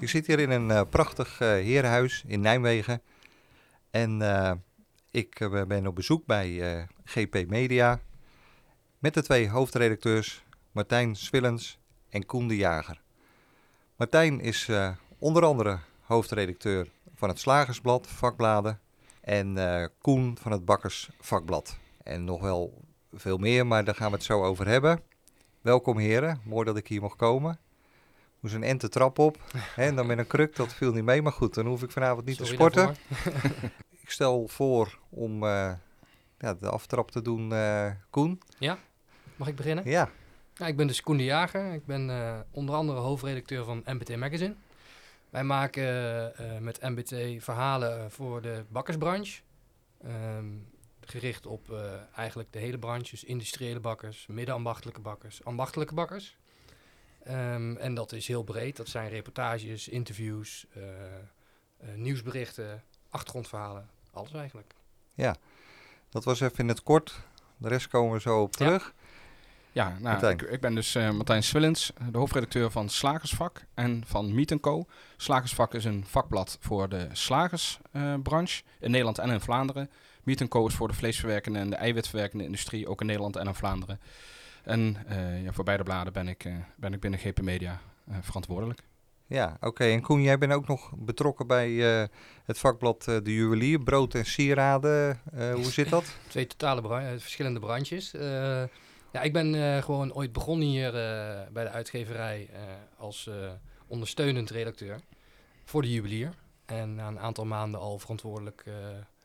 Ik zit hier in een uh, prachtig uh, herenhuis in Nijmegen. En uh, ik ben op bezoek bij GP Media met de twee hoofdredacteurs Martijn Swillens en Koen de Jager. Martijn is onder andere hoofdredacteur van het Slagersblad, vakbladen. En Koen van het Bakkersvakblad. En nog wel veel meer, maar daar gaan we het zo over hebben. Welkom heren, mooi dat ik hier mag komen moest een ente trap op. Hè, en dan met een kruk, dat viel niet mee. Maar goed, dan hoef ik vanavond niet Sorry te sporten. ik stel voor om uh, ja, de aftrap te doen, uh, Koen. Ja, mag ik beginnen? Ja. ja ik ben dus Koen de Jager. Ik ben uh, onder andere hoofdredacteur van MBT Magazine. Wij maken met MBT verhalen voor de bakkersbranche. Um, gericht op eigenlijk de hele branche, dus industriële bakkers, middenambachtelijke bakkers, ambachtelijke bakkers. Um, en dat is heel breed. Dat zijn reportages, interviews, uh, uh, nieuwsberichten, achtergrondverhalen. Alles eigenlijk. Ja, dat was even in het kort. De rest komen we zo op terug. Ja, ja nou, ik, ik, ben dus uh, Martijn Swillens, de hoofdredacteur van Slagersvak en van Meet Co. Slagersvak is een vakblad voor de slagersbranche in Nederland en in Vlaanderen. Meet Co is voor de vleesverwerkende en de eiwitverwerkende industrie, ook in Nederland en in Vlaanderen. En uh, ja, voor beide bladen ben ik, uh, ben ik binnen GP Media uh, verantwoordelijk. Ja, oké. Okay. En Koen, jij bent ook nog betrokken bij het vakblad De Juwelier, brood en sieraden. hoe zit dat? Twee totale verschillende branches. ja, ik ben gewoon ooit begonnen hier bij de uitgeverij als ondersteunend redacteur voor De Juwelier. En na een aantal maanden al verantwoordelijk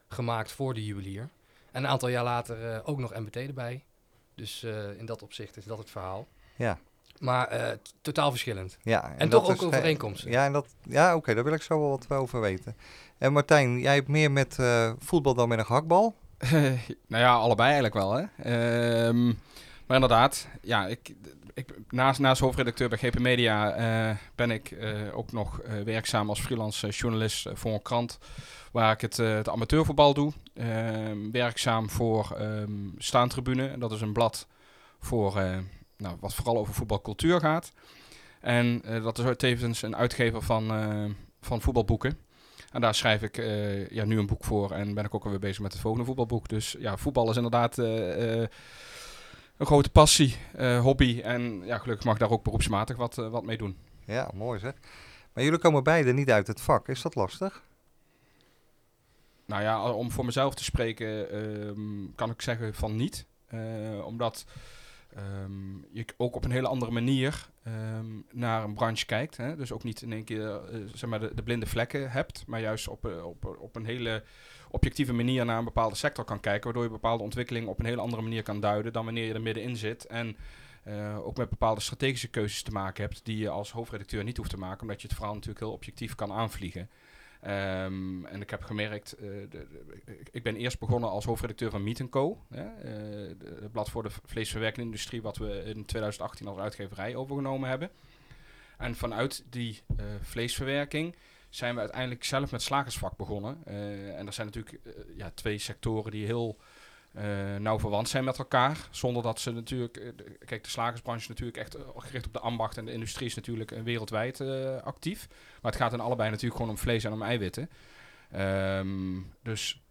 gemaakt voor De Juwelier. En een aantal jaar later ook nog MBT erbij. Dus uh, in dat opzicht is dat het verhaal. Ja. Maar uh, totaal verschillend. Ja, en, en toch ook overeenkomsten. Ja, en dat, ja oké, okay, daar wil ik zo wel wat over weten. En Martijn, jij hebt meer met uh, voetbal dan met een gehaktbal? nou ja, allebei eigenlijk wel. Hè? Um, maar inderdaad, ja, ik, ik, naast, naast hoofdredacteur bij GP Media uh, ben ik uh, ook nog uh, werkzaam als freelance journalist voor een krant waar ik het, het amateurvoetbal doe. Ehm, werkzaam voor um, Staantribune, dat is een blad voor, nou, wat vooral over voetbalcultuur gaat. En dat is tevens een uitgever van, van voetbalboeken. En daar schrijf ik ja, nu een boek voor en ben ik ook alweer bezig met het volgende voetbalboek. Dus ja, voetbal is inderdaad een grote passie, uh, hobby. En ja, gelukkig mag ik daar ook beroepsmatig wat, uh, wat mee doen. Ja, mooi zeg. Maar jullie komen beide niet uit het vak. Is dat lastig? Nou ja, om voor mezelf te spreken um, kan ik zeggen van niet. Uh, omdat um, je ook op een hele andere manier um, naar een branche kijkt. Hè? Dus ook niet in één keer zeg maar de, de, blinde vlekken hebt, maar juist op, op, op een hele objectieve manier naar een bepaalde sector kan kijken, waardoor je bepaalde ontwikkelingen op een hele andere manier kan duiden dan wanneer je er middenin zit. En uh, ook met bepaalde strategische keuzes te maken hebt die je als hoofdredacteur niet hoeft te maken, omdat je het verhaal natuurlijk heel objectief kan aanvliegen. Um, en ik heb gemerkt, de, de, ik ben eerst begonnen als hoofdredacteur van Meet Co. Hè, uh, het blad voor de vleesverwerkende industrie, wat we in 2018 als uitgeverij overgenomen hebben. En vanuit die vleesverwerking zijn we uiteindelijk zelf met slagersvak begonnen. Uh, en er zijn natuurlijk uh, ja, twee sectoren die heel uh, nauw verwant zijn met elkaar. Zonder dat ze natuurlijk... kijk, de slagersbranche natuurlijk echt gericht op de ambacht. En de industrie is natuurlijk wereldwijd actief. Maar het gaat in allebei natuurlijk gewoon om vlees en om eiwitten. Um, dus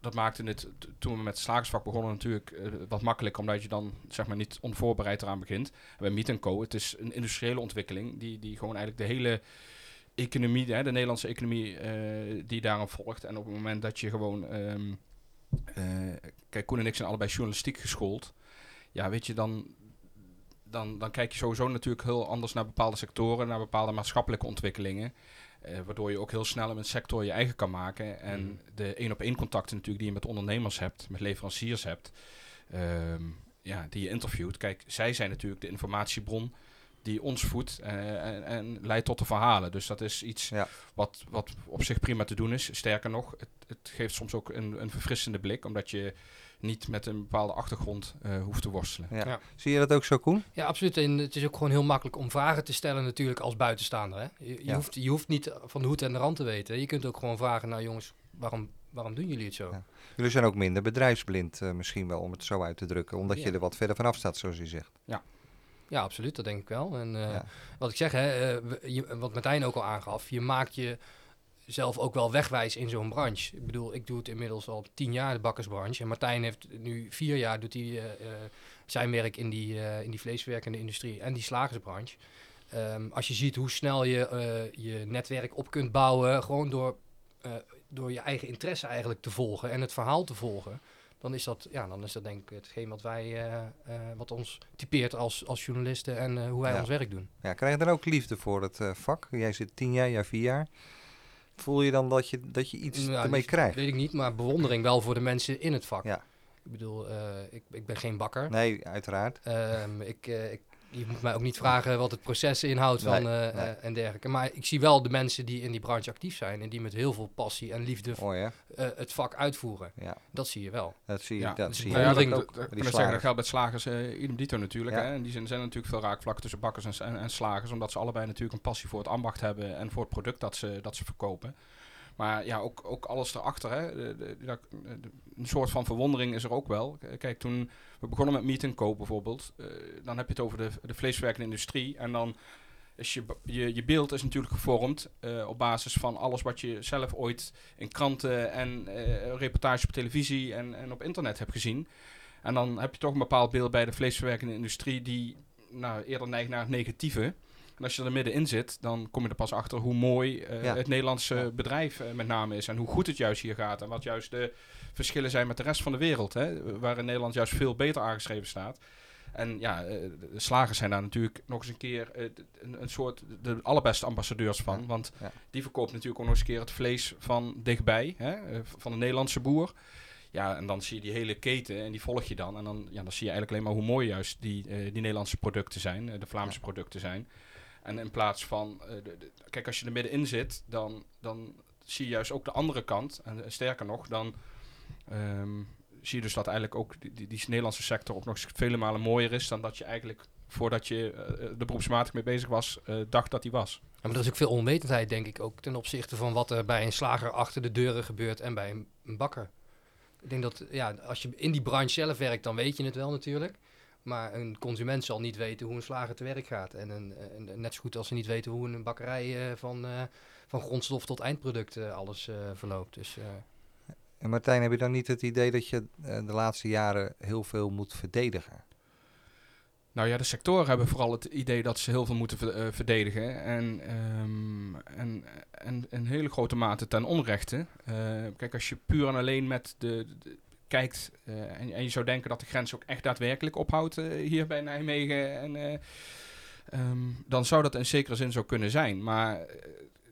dat maakte het, toen we met slagersvak begonnen, natuurlijk wat makkelijker, omdat je dan zeg maar niet onvoorbereid eraan begint. Bij Meet Co, het is een industriële ontwikkeling die, die gewoon eigenlijk de hele economie, hè, de Nederlandse economie, uh, die daarop volgt. En op het moment dat je gewoon. Um, uh, kijk, Koen en ik zijn allebei journalistiek geschoold. Ja, weet je, dan, dan, dan kijk je sowieso natuurlijk heel anders naar bepaalde sectoren, naar bepaalde maatschappelijke ontwikkelingen. Uh, waardoor je ook heel snel in een sector je eigen kan maken. En mm. de één op één contacten natuurlijk die je met ondernemers hebt, met leveranciers hebt. Um, ja, die je interviewt. Kijk, zij zijn natuurlijk de informatiebron die ons voedt eh, en, en leidt tot de verhalen. Dus dat is iets Ja. wat, wat op zich prima te doen is. Sterker nog, het, het geeft soms ook een, een verfrissende blik, omdat je niet met een bepaalde achtergrond eh, hoeft te worstelen. Ja. Ja. Zie je dat ook zo, Koen? Ja, absoluut. En het is ook gewoon heel makkelijk om vragen te stellen natuurlijk als buitenstaander. Hè? Je, je Ja. hoeft, je hoeft niet van de hoed en de rand te weten. Je kunt ook gewoon vragen, nou jongens, waarom, waarom doen jullie het zo? Ja. Jullie zijn ook minder bedrijfsblind eh, misschien wel, om het zo uit te drukken. Omdat je er wat verder vanaf staat, zoals je zegt. Ja, absoluut. Dat denk ik wel. En eh, Ja. wat ik zeg, hè, eh, je, wat Martijn ook al aangaf, je maakt je zelf ook wel wegwijs in zo'n branche. Ik bedoel, ik doe het inmiddels al tien jaar, de bakkersbranche. En Martijn heeft nu vier jaar doet hij, eh, zijn werk in die, in die vleesverwerkende industrie en die slagersbranche. Ehm, als je ziet hoe snel je je netwerk op kunt bouwen, gewoon door, door je eigen interesse eigenlijk te volgen en het verhaal te volgen. Dan is dat, ja, dan is dat denk ik hetgeen wat wij, eh, eh, wat ons typeert als, als journalisten en eh, hoe wij Ja. ons werk doen. Ja, krijg je dan ook liefde voor het vak? Jij zit tien jaar, jij vier jaar. Voel je dan dat je, dat je iets Nou, ermee liefde krijgt? Weet ik niet, maar bewondering wel voor de mensen in het vak. Ja. Ik bedoel, ik, ik ben geen bakker. Nee, uiteraard. Ehm, ik, ik, je moet mij ook niet vragen wat het proces inhoudt van, eh, nee. en dergelijke. Maar ik zie wel de mensen die in die branche actief zijn en die met heel veel passie en liefde eh, het vak uitvoeren. Ja, Dat zie je wel. dat zie je. Ja, dat dus zie ik je. Nou ja, dat, bewondering dat, zeggen, dat geldt bij slagers eh idem dito natuurlijk. Ja. Hè? En die zijn, zijn natuurlijk veel raakvlakken tussen bakkers en, en, en slagers. Omdat ze allebei natuurlijk een passie voor het ambacht hebben en voor het product dat ze, dat ze verkopen. Maar ja, ook, ook alles erachter. Hè? De, de- een soort van verwondering is er ook wel. Kijk, toen we begonnen met Meet Co bijvoorbeeld. eh, dan heb je het over de, de vleesverwerkende industrie. En dan is je, je, je beeld is natuurlijk gevormd eh, op basis van alles wat je zelf ooit in kranten en eh reportages op televisie en, en op internet hebt gezien. En dan heb je toch een bepaald beeld bij de vleesverwerkende industrie die nou, eerder neigt naar het negatieve. En als je er middenin zit, dan kom je er pas achter hoe mooi eh, Ja. het Nederlandse Ja. bedrijf eh, met name is. En hoe goed het juist hier gaat. En wat juist de verschillen zijn met de rest van de wereld. Hè, waarin Nederland juist veel beter aangeschreven staat. En ja, eh, de slagers zijn daar natuurlijk nog eens een keer een, een soort de allerbeste ambassadeurs van. Ja. Want Ja. die verkoopt natuurlijk ook nog eens een keer het vlees van dichtbij, hè, van de Nederlandse boer. Ja, en dan zie je die hele keten en die volg je dan. En dan, ja, dan zie je eigenlijk alleen maar hoe mooi juist die, die Nederlandse producten zijn, de Vlaamse Ja. producten zijn. En in plaats van, eh, kijk, als je er middenin zit, dan, dan zie je juist ook de andere kant. En eh, sterker nog, dan ehm, zie je dus dat eigenlijk ook die, die, die Nederlandse sector ook nog vele malen mooier is dan dat je eigenlijk voordat je eh, er beroepsmatig mee bezig was, dacht dat die was. Maar er is ook veel onwetendheid, denk ik, ook ten opzichte van wat er bij een slager achter de deuren gebeurt en bij een, een bakker. Ik denk dat, ja, als je in die branche zelf werkt, dan weet je het wel natuurlijk. Maar een consument zal niet weten hoe een slager te werk gaat. En, een, en net zo goed als ze niet weten hoe een bakkerij eh, van, eh, van grondstof tot eindproduct eh, alles eh, verloopt. Dus eh, En Martijn, heb je dan niet het idee dat je de laatste jaren heel veel moet verdedigen? Nou ja, de sectoren hebben vooral het idee dat ze heel veel moeten ver- verdedigen. En, ehm, en, en in hele grote mate ten onrechte. Eh, kijk, als je puur en alleen met de, de- kijkt eh, en, en je zou denken dat de grens ook echt daadwerkelijk ophoudt eh, hier bij Nijmegen. En, eh, ehm, dan zou dat in zekere zin zo kunnen zijn. Maar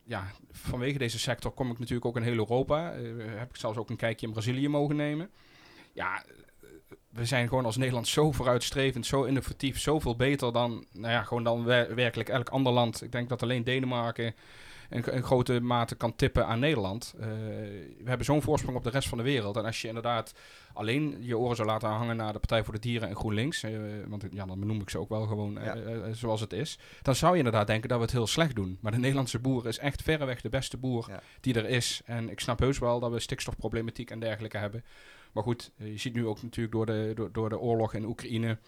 ja, vanwege deze sector kom ik natuurlijk ook in heel Europa. Heb ik zelfs ook een kijkje in Brazilië mogen nemen. Ja, we zijn gewoon als Nederland zo vooruitstrevend, zo innovatief, zoveel beter dan, nou ja, gewoon dan wer- werkelijk elk ander land. Ik denk dat alleen Denemarken in, in grote mate kan tippen aan Nederland. Eh, we hebben zo'n voorsprong op de rest van de wereld. En als je inderdaad alleen je oren zou laten hangen naar de Partij voor de Dieren en GroenLinks, eh, want ja, dan benoem ik ze ook wel gewoon eh, Ja. zoals het is, dan zou je inderdaad denken dat we het heel slecht doen. Maar de Nederlandse boer is echt verreweg de beste boer Ja. die er is. En ik snap heus wel dat we stikstofproblematiek en dergelijke hebben. Maar goed, je ziet nu ook natuurlijk door de, door, door de oorlog in Oekraïne.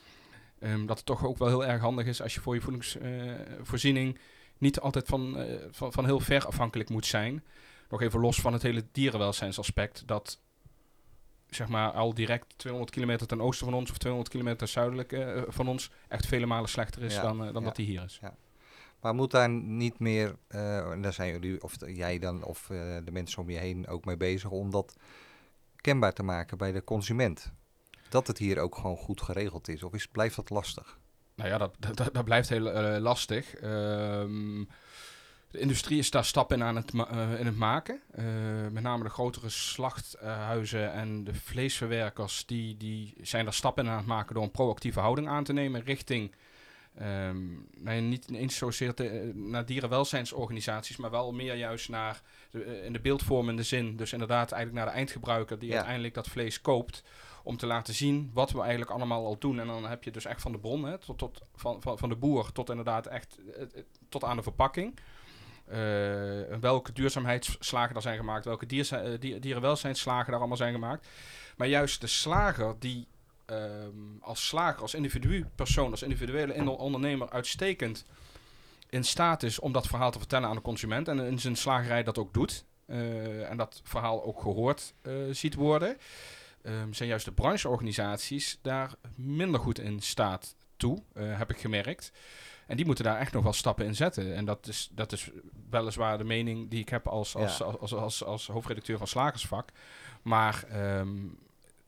ehm, dat het toch ook wel heel erg handig is als je voor je voedingsvoorziening niet altijd van, eh, van, van heel ver afhankelijk moet zijn. Nog even los van het hele dierenwelzijnsaspect. Dat zeg maar al direct 200 kilometer ten oosten van ons of 200 kilometer zuidelijk eh, van ons echt vele malen slechter is Ja, dan, eh, dan ja. dat die hier is. Maar moet daar niet meer, en daar zijn jullie, of jij dan, of de mensen om je heen ook mee bezig, om dat kenbaar te maken bij de consument? Dat het hier ook gewoon goed geregeld is, of is, blijft dat lastig? Nou ja, dat, dat, dat blijft heel eh, lastig. Ehm, De industrie is daar stappen in aan het, eh, in het maken. Eh, met name de grotere slachthuizen en de vleesverwerkers, die, die zijn daar stappen in aan het maken door een proactieve houding aan te nemen richting, ehm, nee, niet eens zozeer te- naar dierenwelzijnsorganisaties, maar wel meer juist naar, de, in de beeldvormende zin, dus inderdaad eigenlijk naar de eindgebruiker die Ja. uiteindelijk dat vlees koopt, om te laten zien wat we eigenlijk allemaal al doen. En dan heb je dus echt van de bron, hè, tot, tot, van, van, van de boer tot inderdaad echt eh, eh, tot aan de verpakking. Eh, welke duurzaamheidsslagen er zijn gemaakt, welke eh, dier, dierenwelzijnsslagen daar allemaal zijn gemaakt. Maar juist de slager die ehm, als slager, als individu, persoon, als individuele in- ondernemer uitstekend in staat is om dat verhaal te vertellen aan de consument en in zijn slagerij dat ook doet. en dat verhaal ook gehoord eh, ziet worden. Ehm, zijn juist de brancheorganisaties daar minder goed in staat toe, eh, heb ik gemerkt. En die moeten daar echt nog wel stappen in zetten. En dat is, dat is weliswaar de mening die ik heb als, als, Ja. als, als, als, als hoofdredacteur van Slagersvak. Maar ehm,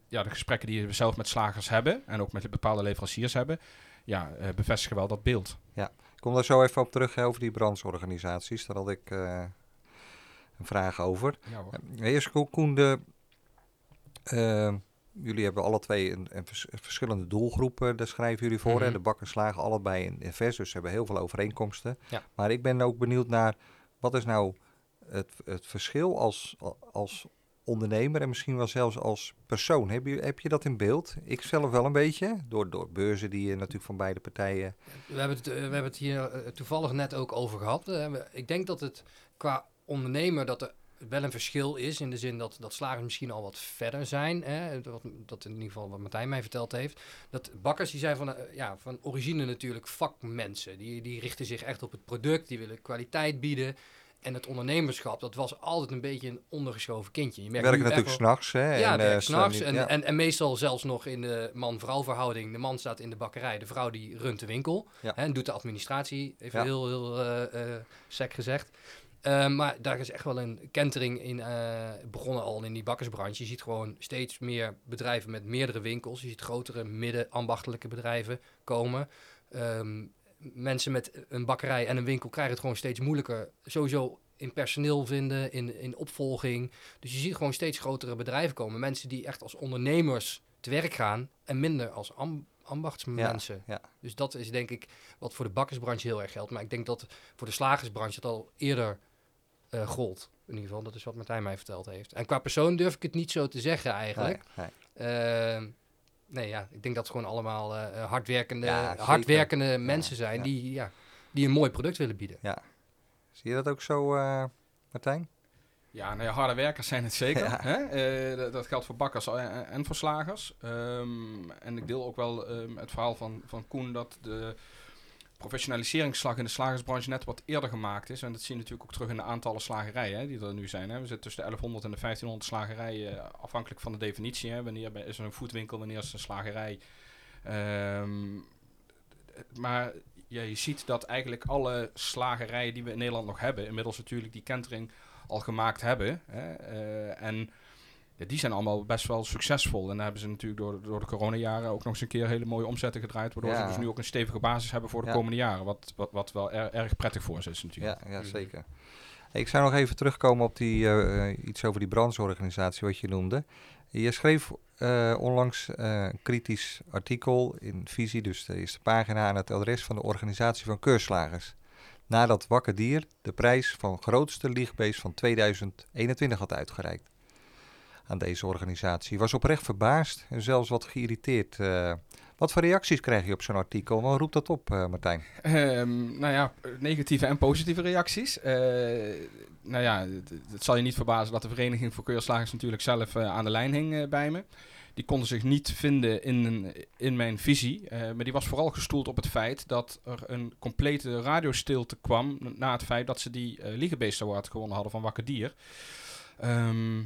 ja, de gesprekken die we zelf met slagers hebben en ook met bepaalde leveranciers hebben, ja, eh, bevestigen wel dat beeld. Ik kom daar zo even op terug hè, over die brancheorganisaties. Daar had ik eh, een vraag over. Ja, hoor. Eh, Eerst Ko- Koen, de, eh, jullie hebben alle twee een, een vers- verschillende doelgroepen, daar schrijven jullie voor. hè? Mhm. De bakkers slagen allebei in, in vers, dus ze hebben heel veel overeenkomsten. Ja. Maar ik ben ook benieuwd naar, wat is nou het, het verschil als, als ondernemer en misschien wel zelfs als persoon? Heb je, heb je dat in beeld? Ik zelf wel een beetje, door, door beurzen die je natuurlijk van beide partijen... We hebben het, eh, we hebben het hier eh, toevallig net ook over gehad. Eh, ik denk dat het qua ondernemer dat er wel een verschil is. In de zin dat, dat slagers misschien al wat verder zijn. Hè? Dat, dat in ieder geval wat Martijn mij verteld heeft. Dat bakkers die zijn van, eh, ja, van origine natuurlijk vakmensen. Die, die richten zich echt op het product. Die willen kwaliteit bieden. En het ondernemerschap, dat was altijd een beetje een ondergeschoven kindje. Je merkt werken natuurlijk wel- s'nachts. hè, ja, en, eh, s'nachts. En, ja. en, en meestal zelfs nog in de man-vrouw verhouding. De man staat in de bakkerij, de vrouw die runt de winkel. Ja. Hè, en doet de administratie, even Ja. heel, heel eh, sec gezegd. Eh, maar daar is echt wel een kentering in eh, begonnen al in die bakkersbranche. Je ziet gewoon steeds meer bedrijven met meerdere winkels. Je ziet grotere midden-ambachtelijke bedrijven komen. Ehm, mensen met een bakkerij en een winkel krijgen het gewoon steeds moeilijker. Sowieso in personeel vinden, in, in opvolging. Dus je ziet gewoon steeds grotere bedrijven komen. Mensen die echt als ondernemers te werk gaan en minder als am- ambachtsmensen. ja. Dus dat is denk ik wat voor de bakkersbranche heel erg geldt. Maar ik denk dat voor de slagersbranche het al eerder eh gold. In ieder geval, dat is wat Martijn mij verteld heeft. En qua persoon durf ik het niet zo te zeggen eigenlijk. Nee, nee. Ehm, nee, ja, ik denk dat het gewoon allemaal eh, eh, hardwerkende, Ja, hardwerkende mensen zijn ja. Die, ja, die een mooi product willen bieden. Zie je dat ook zo, eh, Martijn? Ja, nou ja, harde werkers zijn het zeker. Ja. Hè? Eh, dat, geldt voor bakkers en, en voor slagers. Ehm, en ik deel ook wel ehm, het verhaal van, van Koen dat de professionaliseringsslag in de slagersbranche net wat eerder gemaakt is. En dat zie je natuurlijk ook terug in de aantallen slagerijen hè, die er nu zijn. Hè. We zitten tussen de 1100 en de 1500 slagerijen, eh, afhankelijk van de definitie. Hè. Wanneer is er een voetwinkel, wanneer is er een slagerij. Ehm, maar je ziet dat eigenlijk alle slagerijen die we in Nederland nog hebben, inmiddels natuurlijk die kentering al gemaakt hebben. Hè, eh, en ja, die zijn allemaal best wel succesvol. En daar hebben ze natuurlijk door, door de coronajaren ook nog eens een keer hele mooie omzetten gedraaid. Waardoor Ja. ze dus nu ook een stevige basis hebben voor de Ja. komende jaren. Wat, wat, wat wel er- erg prettig voor ze is natuurlijk. Ja, ja zeker. Ik zou nog even terugkomen op die, eh, iets over die brancheorganisatie wat je noemde. Je schreef eh, onlangs eh, een kritisch artikel in Visie, dus de eerste pagina, aan het adres van de organisatie van keurslagers. Nadat Wakker Dier de prijs van grootste liegbeest van 2021 had uitgereikt aan deze organisatie. Was oprecht verbaasd en zelfs wat geïrriteerd. Eh, wat voor reacties krijg je op zo'n artikel? Wat roept dat op, eh, Martijn? Ehm, nou ja, negatieve en positieve reacties. Eh, nou ja, het, zal je niet verbazen dat de Vereniging voor Keurslagers natuurlijk zelf aan de lijn hing bij me. Die konden zich niet vinden in, in mijn visie. maar die was vooral gestoeld op het feit dat er een complete radiostilte kwam na het feit dat ze die uh, Liegebeest Award gewonnen hadden van Wakker Dier. Ehm,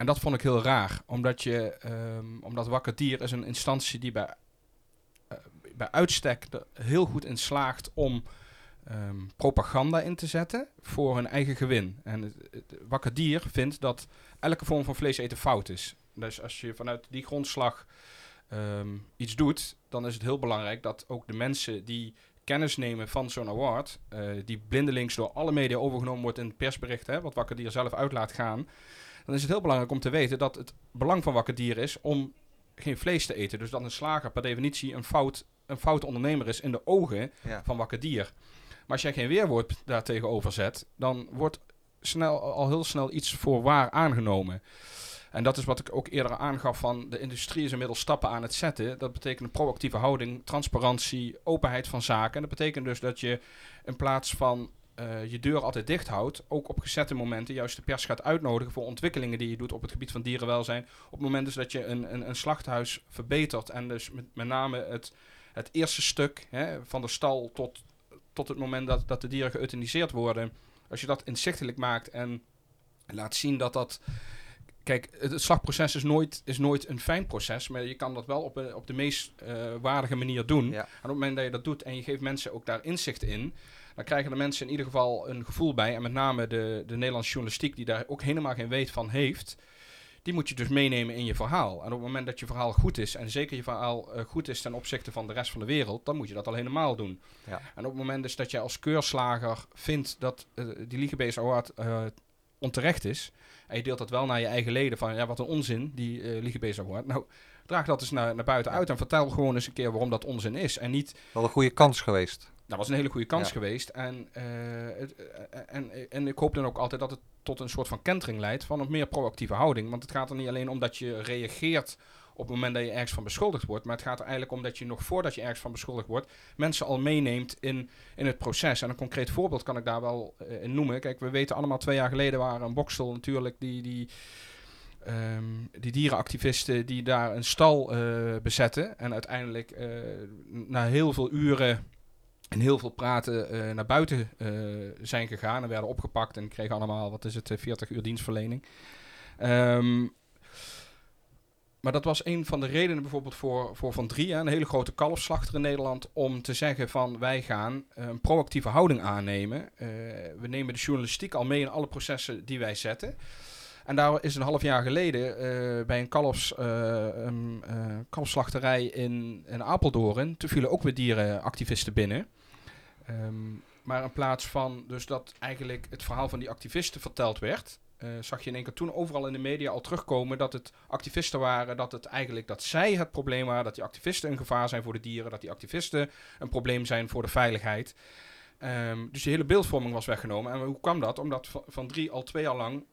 en dat vond ik heel raar, omdat, je, ehm, omdat Wakker Dier is een instantie die bij uh, bij uitstek er heel goed in slaagt om um, propaganda in te zetten voor hun eigen gewin. En het, wakker dier vindt dat elke vorm van vlees eten fout is. Dus als je vanuit die grondslag um, iets doet, dan is het heel belangrijk dat ook de mensen die kennis nemen van zo'n award, eh, die blindelings door alle media overgenomen wordt in het persbericht, hè, wat Wakker Dier zelf uit laat gaan, dan is het heel belangrijk om te weten dat het belang van Wakker Dier is om geen vlees te eten. Dus dat een slager per definitie een fout, een fout ondernemer is in de ogen Ja. van Wakker Dier. Maar als jij geen weerwoord daar tegenover zet, dan wordt snel, al heel snel iets voor waar aangenomen. En dat is wat ik ook eerder aangaf van de industrie is inmiddels stappen aan het zetten. Dat betekent een proactieve houding, transparantie, openheid van zaken. En dat betekent dus dat je in plaats van eh, je deur altijd dicht houdt, ook op gezette momenten juist de pers gaat uitnodigen voor ontwikkelingen die je doet op het gebied van dierenwelzijn. Op het moment dus dat je een, een, een slachthuis verbetert en dus met, met name het, het eerste stuk hè, van de stal tot, tot het moment dat, dat de dieren geëuthaniseerd worden, als je dat inzichtelijk maakt en laat zien dat dat Kijk, het, slagproces is nooit, is nooit een fijn proces, maar je kan dat wel op, een- op de meest eh, waardige manier doen. Ja. En op het moment dat je dat doet en je geeft mensen ook daar inzicht in, dan krijgen de mensen in ieder geval een gevoel bij. En met name de, de Nederlandse journalistiek, die daar ook helemaal geen weet van heeft, die moet je dus meenemen in je verhaal. En op het moment dat je verhaal goed is, en zeker je verhaal eh, goed is ten opzichte van de rest van de wereld, dan moet je dat al helemaal doen. Ja. En op het moment dus dat je als keurslager vindt dat eh, die Liegebeest Award eh, onterecht is, en je deelt dat wel naar je eigen leden van, ja, wat een onzin, die Award. Nou, draag dat eens naar, naar buiten Ja. uit en vertel gewoon eens een keer waarom dat onzin is. En niet, Wel een goede kans geweest. Dat was een hele goede kans Ja. geweest. En, eh, het, eh, en, en ik hoop dan ook altijd dat het tot een soort van kentering leidt van een meer proactieve houding. Want het gaat er niet alleen om dat je reageert op het moment dat je ergens van beschuldigd wordt. Maar het gaat er eigenlijk om dat je nog voordat je ergens van beschuldigd wordt, mensen al meeneemt in, in het proces. En een concreet voorbeeld kan ik daar wel eh, in noemen. Kijk, we weten allemaal twee jaar geleden waren een boksel natuurlijk die... die ehm, die dierenactivisten die daar een stal bezetten. En uiteindelijk na heel veel uren en heel veel praten eh, naar buiten eh, zijn gegaan en werden opgepakt en kregen allemaal, wat is het, eh, 40 uur dienstverlening. Ehm, maar dat was een van de redenen bijvoorbeeld voor, voor Van Drie, hè, een hele grote kalfslachter in Nederland, om te zeggen van wij gaan eh, een proactieve houding aannemen. Eh, we nemen de journalistiek al mee in alle processen die wij zetten. En daar is een half jaar geleden eh, bij een kalfs, eh, eh, kalfslachterij in, in Apeldoorn, toen vielen ook weer dierenactivisten binnen. Ehm, maar in plaats van dus dat eigenlijk het verhaal van die activisten verteld werd, eh, zag je in één keer toen overal in de media al terugkomen dat het activisten waren, dat het eigenlijk dat zij het probleem waren, dat die activisten een gevaar zijn voor de dieren, dat die activisten een probleem zijn voor de veiligheid. Ehm, dus die hele beeldvorming was weggenomen. En hoe kwam dat? Omdat Van, Drie al twee jaar lang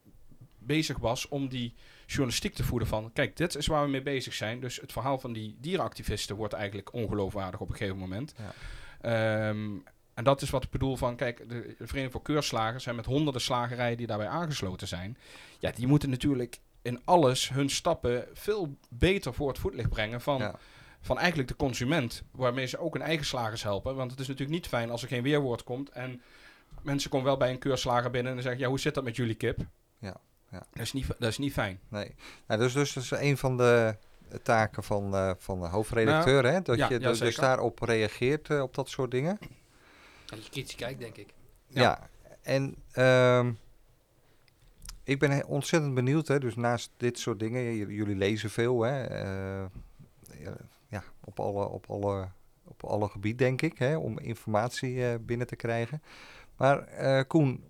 bezig was om die journalistiek te voeden van... kijk, dit is waar we mee bezig zijn. Dus het verhaal van die dierenactivisten wordt eigenlijk ongeloofwaardig op een gegeven moment. Ja. Ehm, en dat is wat ik bedoel van... kijk, de Vereniging voor Keurslagers zijn met honderden slagerijen die daarbij aangesloten zijn. Ja, die moeten natuurlijk in alles hun stappen veel beter voor het voetlicht brengen van... Ja. Van eigenlijk de consument, waarmee ze ook hun eigen slagers helpen. Want het is natuurlijk niet fijn als er geen weerwoord komt. En mensen komen wel bij een keurslager binnen en dan zeggen: Ja, hoe zit dat met jullie kip? Ja, ja. Dat, is niet, dat is niet fijn. Nee. Nou, dus, dus dat is een van de taken van, eh, van de hoofdredacteur, hè? Dat Nou, ja, je dus, dus daarop reageert, eh, op dat soort dingen. Dat je kritisch kijkt, denk ik. Ja, Ja. en ehm, ik ben ontzettend benieuwd, hè, dus naast dit soort dingen, j- jullie lezen veel, hè, eh, ja, op alle, op alle, op alle gebieden denk ik, hè, om informatie eh, binnen te krijgen. Maar eh, Koen,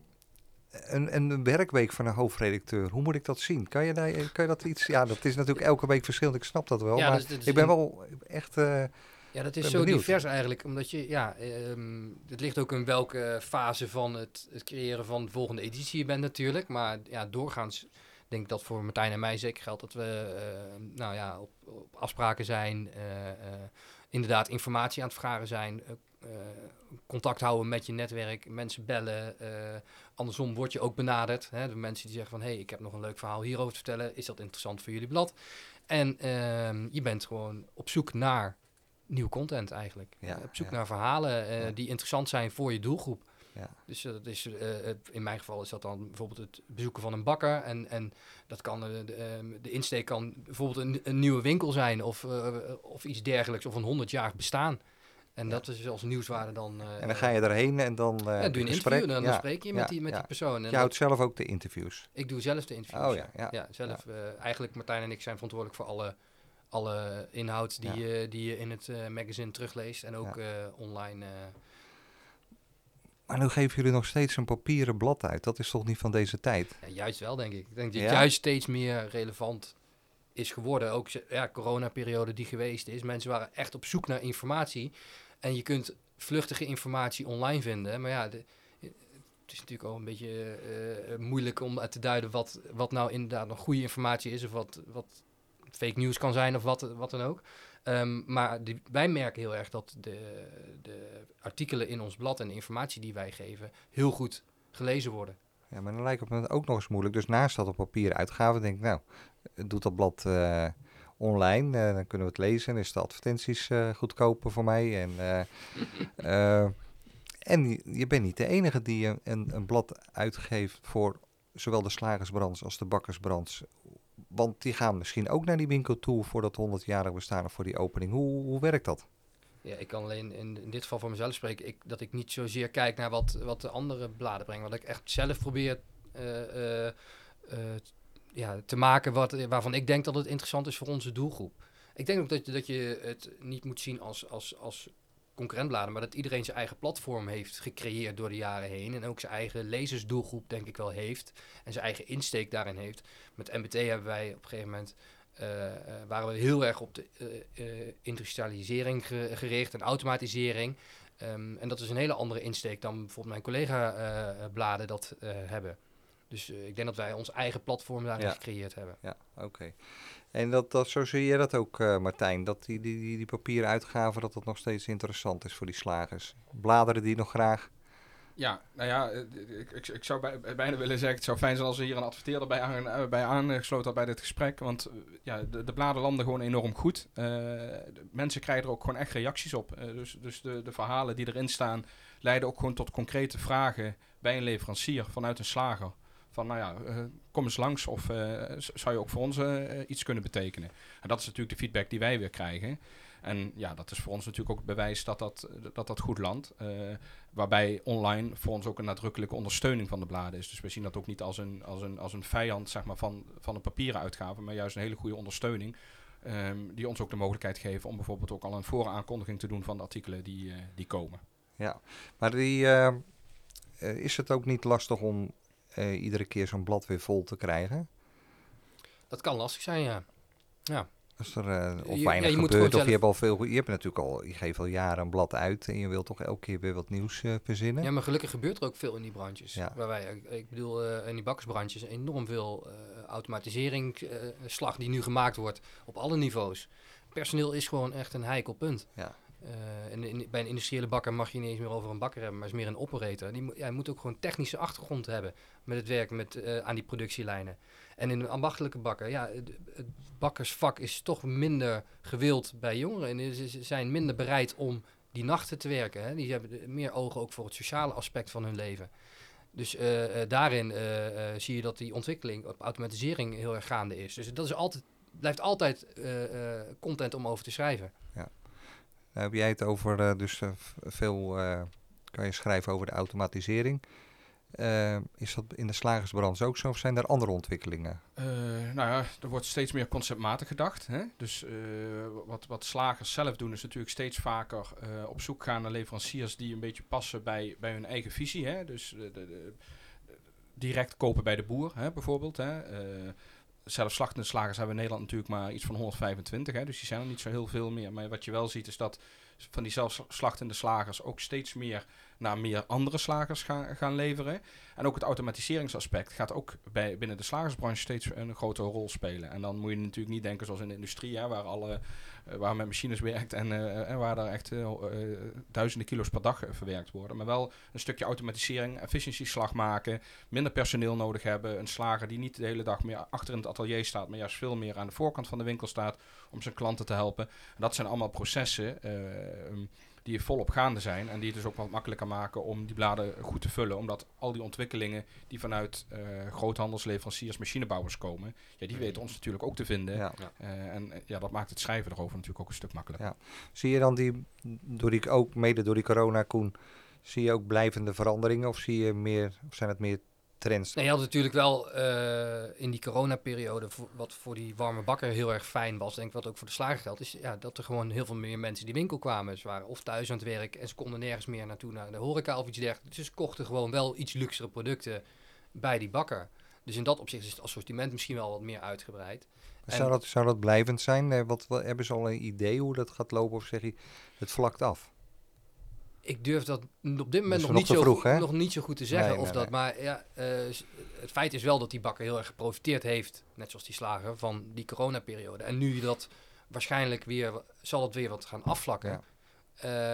een, een werkweek van een hoofdredacteur, hoe moet ik dat zien? Kan je, daar, kan je dat iets, ja, dat is natuurlijk elke week verschillend, ik snap dat wel, Ja, maar dus ik ben wel echt, eh, Ja, dat is zo benieuwd. divers eigenlijk. Omdat je, ja, ehm, het ligt ook in welke fase van het, het creëren van de volgende editie je bent natuurlijk. Maar ja, doorgaans denk ik dat voor Martijn en mij zeker geldt dat we eh, nou ja, op, op afspraken zijn. eh, eh, inderdaad informatie aan het vragen zijn. contact houden met je netwerk, mensen bellen. andersom word je ook benaderd. Hè, door mensen die zeggen van... hé, hey, ik heb nog een leuk verhaal hierover te vertellen. Is dat interessant voor jullie blad? En ehm, je bent gewoon op zoek naar nieuw content eigenlijk. Ja, op zoek ja. naar verhalen eh, Ja. die interessant zijn voor je doelgroep. Ja. Dus dat is, eh, het- in mijn geval is dat dan bijvoorbeeld het bezoeken van een bakker. En, en dat kan eh, de, ehm, de insteek kan bijvoorbeeld een, een nieuwe winkel zijn of, of iets dergelijks. Of een 100 jaar bestaan. En dat is als nieuwswaarde dan. en dan ga je erheen en dan ja, doe je een gesprek. interview en dan spreek je met, die, met die persoon. En Je houdt zelf ook de interviews. ik doe zelf de interviews. Oh ja, ja. ja zelf. eigenlijk Martijn en ik zijn verantwoordelijk voor alle, alle inhoud die, Ja. je die je in het eh, magazine terugleest en ook Ja. eh, online. eh, Maar nu geven jullie nog steeds een papieren blad uit. Dat is toch niet van deze tijd? Ja, juist wel, denk ik. Ik denk dat het juist steeds meer relevant is geworden. Ook de ja, coronaperiode die geweest is. Mensen waren echt op zoek naar informatie. En je kunt vluchtige informatie online vinden. Maar ja, de- het is natuurlijk al een beetje moeilijk om te duiden wat, wat nou inderdaad nog goede informatie is. Of wat, wat fake news kan zijn of wat, wat dan ook. Ehm, maar die, wij merken heel erg dat de, de artikelen in ons blad en de informatie die wij geven heel goed gelezen worden. Ja, maar dan lijkt het me ook nog eens moeilijk. Dus naast dat op papieren uitgave, denk ik, nou, doe dat blad eh, online. eh, dan kunnen we het lezen. En is de advertenties eh, goedkoper voor mij. En, en je, bent niet de enige die een, een, blad uitgeeft voor zowel de slagersbrands als de bakkersbrands. Want die gaan misschien ook naar die winkel toe voor dat 100-jarig bestaan of voor die opening. Hoe, hoe werkt dat? Ja, ik kan alleen in, in dit geval voor mezelf spreken. Ik, dat ik niet zozeer kijk naar wat, wat de andere bladen brengen. Wat ik echt zelf probeer eh, eh, eh, ja, te maken wat, waarvan ik denk dat het interessant is voor onze doelgroep. Ik denk ook dat, je- dat je het niet moet zien als, als, als concurrentbladen, maar dat iedereen zijn eigen platform heeft gecreëerd door de jaren heen. En ook zijn eigen lezersdoelgroep denk ik wel heeft. En zijn eigen insteek daarin heeft. Met MBT hebben wij op een gegeven moment eh, eh, waren we heel erg op de eh, industrialisering ge- gericht en automatisering. Ehm, en dat is een hele andere insteek dan bijvoorbeeld mijn collega-bladen dat hebben. Dus eh, ik denk dat wij ons eigen platform daarin Ja. gecreëerd hebben. Ja, oké. En dat, dat, zo zie je dat ook, eh, Martijn, dat die, die, die, die papieren uitgaven, dat dat nog steeds interessant is voor die slagers. Bladeren die nog graag. Ja, nou ja, eh, ik, ik, ik zou bij- bijna willen zeggen, het zou fijn zijn als we hier een adverteerder bij, aan, bij aangesloten had bij dit gesprek. Want ja, de, de bladen landen gewoon enorm goed. Eh, de mensen krijgen er ook gewoon echt reacties op. Dus dus de, de verhalen die erin staan leiden ook gewoon tot concrete vragen bij een leverancier vanuit een slager. Van nou ja, eh, kom eens langs of eh, zou je ook voor ons eh, iets kunnen betekenen. En dat is natuurlijk de feedback die wij weer krijgen. En ja, dat is voor ons natuurlijk ook bewijs dat dat, dat, dat goed landt. Waarbij online voor ons ook een nadrukkelijke ondersteuning van de bladen is. Dus we zien dat ook niet als een, als een, als een vijand zeg maar, van, van een papieren uitgave, maar juist een hele goede ondersteuning. ehm, die ons ook de mogelijkheid geven om bijvoorbeeld ook al een vooraankondiging te doen van de artikelen die, die komen. Ja, maar die, eh, eh, is het ook niet lastig om eh, iedere keer zo'n blad weer vol te krijgen? Dat kan lastig zijn, ja. Ja, Als er eh, of Je- weinig ja, je moet gebeurt, of je hebt al veel, je hebt natuurlijk al, je geeft al jaren een blad uit en je wilt toch elke keer weer wat nieuws eh, verzinnen? ja, maar gelukkig gebeurt er ook veel in die branches. Ja. Waar wij, ik- bedoel, eh, in die bakkersbranches enorm veel eh automatisering, eh, slag die nu gemaakt wordt op alle niveaus. Personeel is gewoon echt een heikel punt. Ja. Eh, in, bij een industriële bakker mag je niet eens meer over een bakker hebben, maar is meer een operator. Die, moet- moet ook gewoon technische achtergrond hebben met het werk met, eh, aan die productielijnen. En in een ambachtelijke bakker, ja, het, bakkersvak is toch minder gewild bij jongeren. En ze zijn minder bereid om die nachten te werken. Hè. Die hebben de- meer ogen ook voor het sociale aspect van hun leven. Dus eh, eh, daarin eh, eh, zie je dat die ontwikkeling op automatisering heel erg gaande is. Dus dat is altijd, blijft altijd eh, eh, content om over te schrijven. Nou, heb jij het over, eh, dus eh, veel eh, kan je schrijven over de automatisering. Eh, is dat in de slagersbranche ook zo of zijn er andere ontwikkelingen? Eh, nou ja, er wordt steeds meer conceptmatig gedacht. Hè? Dus eh, wat, wat slagers zelf doen is natuurlijk steeds vaker eh, op zoek gaan naar leveranciers die een beetje passen bij, bij hun eigen visie. Hè? Dus eh, de, de- direct kopen bij de boer hè, bijvoorbeeld. Hè? Zelf slagers hebben we in Nederland natuurlijk maar iets van 125. Hè? Dus die zijn er niet zo heel veel meer. Maar wat je wel ziet is dat van die zelf slachtende slagers ook steeds meer naar meer andere slagers gaan, gaan leveren. En ook het automatiseringsaspect gaat ook bij, binnen de slagersbranche steeds een grotere rol spelen. En dan moet je natuurlijk niet denken zoals in de industrie, hè, waar, alle, eh, waar men machines werkt en, eh, en waar er echt eh, eh, duizenden kilo's per dag eh, verwerkt worden. Maar wel een stukje automatisering, efficiëntieslag maken, minder personeel nodig hebben. Een slager die niet de hele dag meer achter in het atelier staat, maar juist veel meer aan de voorkant van de winkel staat om zijn klanten te helpen. En dat zijn allemaal processen. eh, die volop gaande zijn en die het dus ook wat makkelijker maken om die bladen goed te vullen. Omdat al die ontwikkelingen die vanuit eh groothandels, leveranciers, machinebouwers komen, ja, die weten ons natuurlijk ook te vinden. Ja. Eh, en eh, ja, dat maakt het schrijven erover natuurlijk ook een stuk makkelijker. Ja. Zie je dan die, door die, ook mede door die corona, Koen, zie je ook blijvende veranderingen? Of zie je meer, of zijn het meer trends. Nee, je had natuurlijk wel eh, in die coronaperiode, wat voor die warme bakker heel erg fijn was, denk ik wat ook voor de slager geldt, is ja, dat er gewoon heel veel meer mensen die winkel kwamen. Ze waren of thuis aan het werk en ze konden nergens meer naartoe naar de horeca of iets dergelijks. Dus ze kochten gewoon wel iets luxere producten bij die bakker. Dus in dat opzicht is het assortiment misschien wel wat meer uitgebreid. Zou En- dat, zou dat blijvend zijn? Eh, Wat, wat, hebben ze al een idee hoe dat gaat lopen? Of zeg je, het vlakt af? Ik durf dat op dit moment nog, niet zo, vroeg, goed- nog niet zo goed te zeggen. Nee, of nee, dat, nee. Maar ja, eh, het feit is wel dat die bakker heel erg geprofiteerd heeft, net zoals die slager, van die coronaperiode. En nu dat waarschijnlijk weer, zal het weer wat gaan afvlakken. Ja.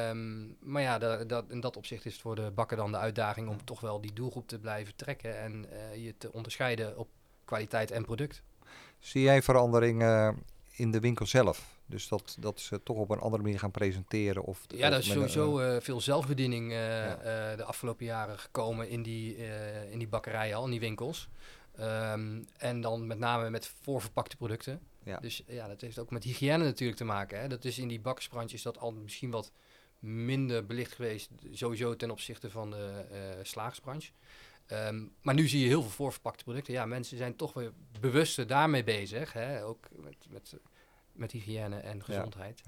Ehm, maar ja, da- dat, in dat opzicht is het voor de bakker dan de uitdaging om toch wel die doelgroep te blijven trekken en eh, je te onderscheiden op kwaliteit en product. Zie jij verandering eh, in de winkel zelf? Dus dat, dat ze toch op een andere manier gaan presenteren? Of, Ja, er is een- sowieso eh, veel zelfbediening eh, Ja. eh, de afgelopen jaren gekomen in die, in die bakkerijen al, in die winkels. Ehm, en dan met name met voorverpakte producten. Ja. Dus ja, dat heeft ook met hygiëne natuurlijk te maken. Hè. Dat is in die bakkersbranche is dat al misschien wat minder belicht geweest, sowieso ten opzichte van de slagersbranche. Ehm, maar nu zie je heel veel voorverpakte producten. Ja, mensen zijn toch weer bewuster daarmee bezig. Hè. Ook met, met, met hygiëne en gezondheid.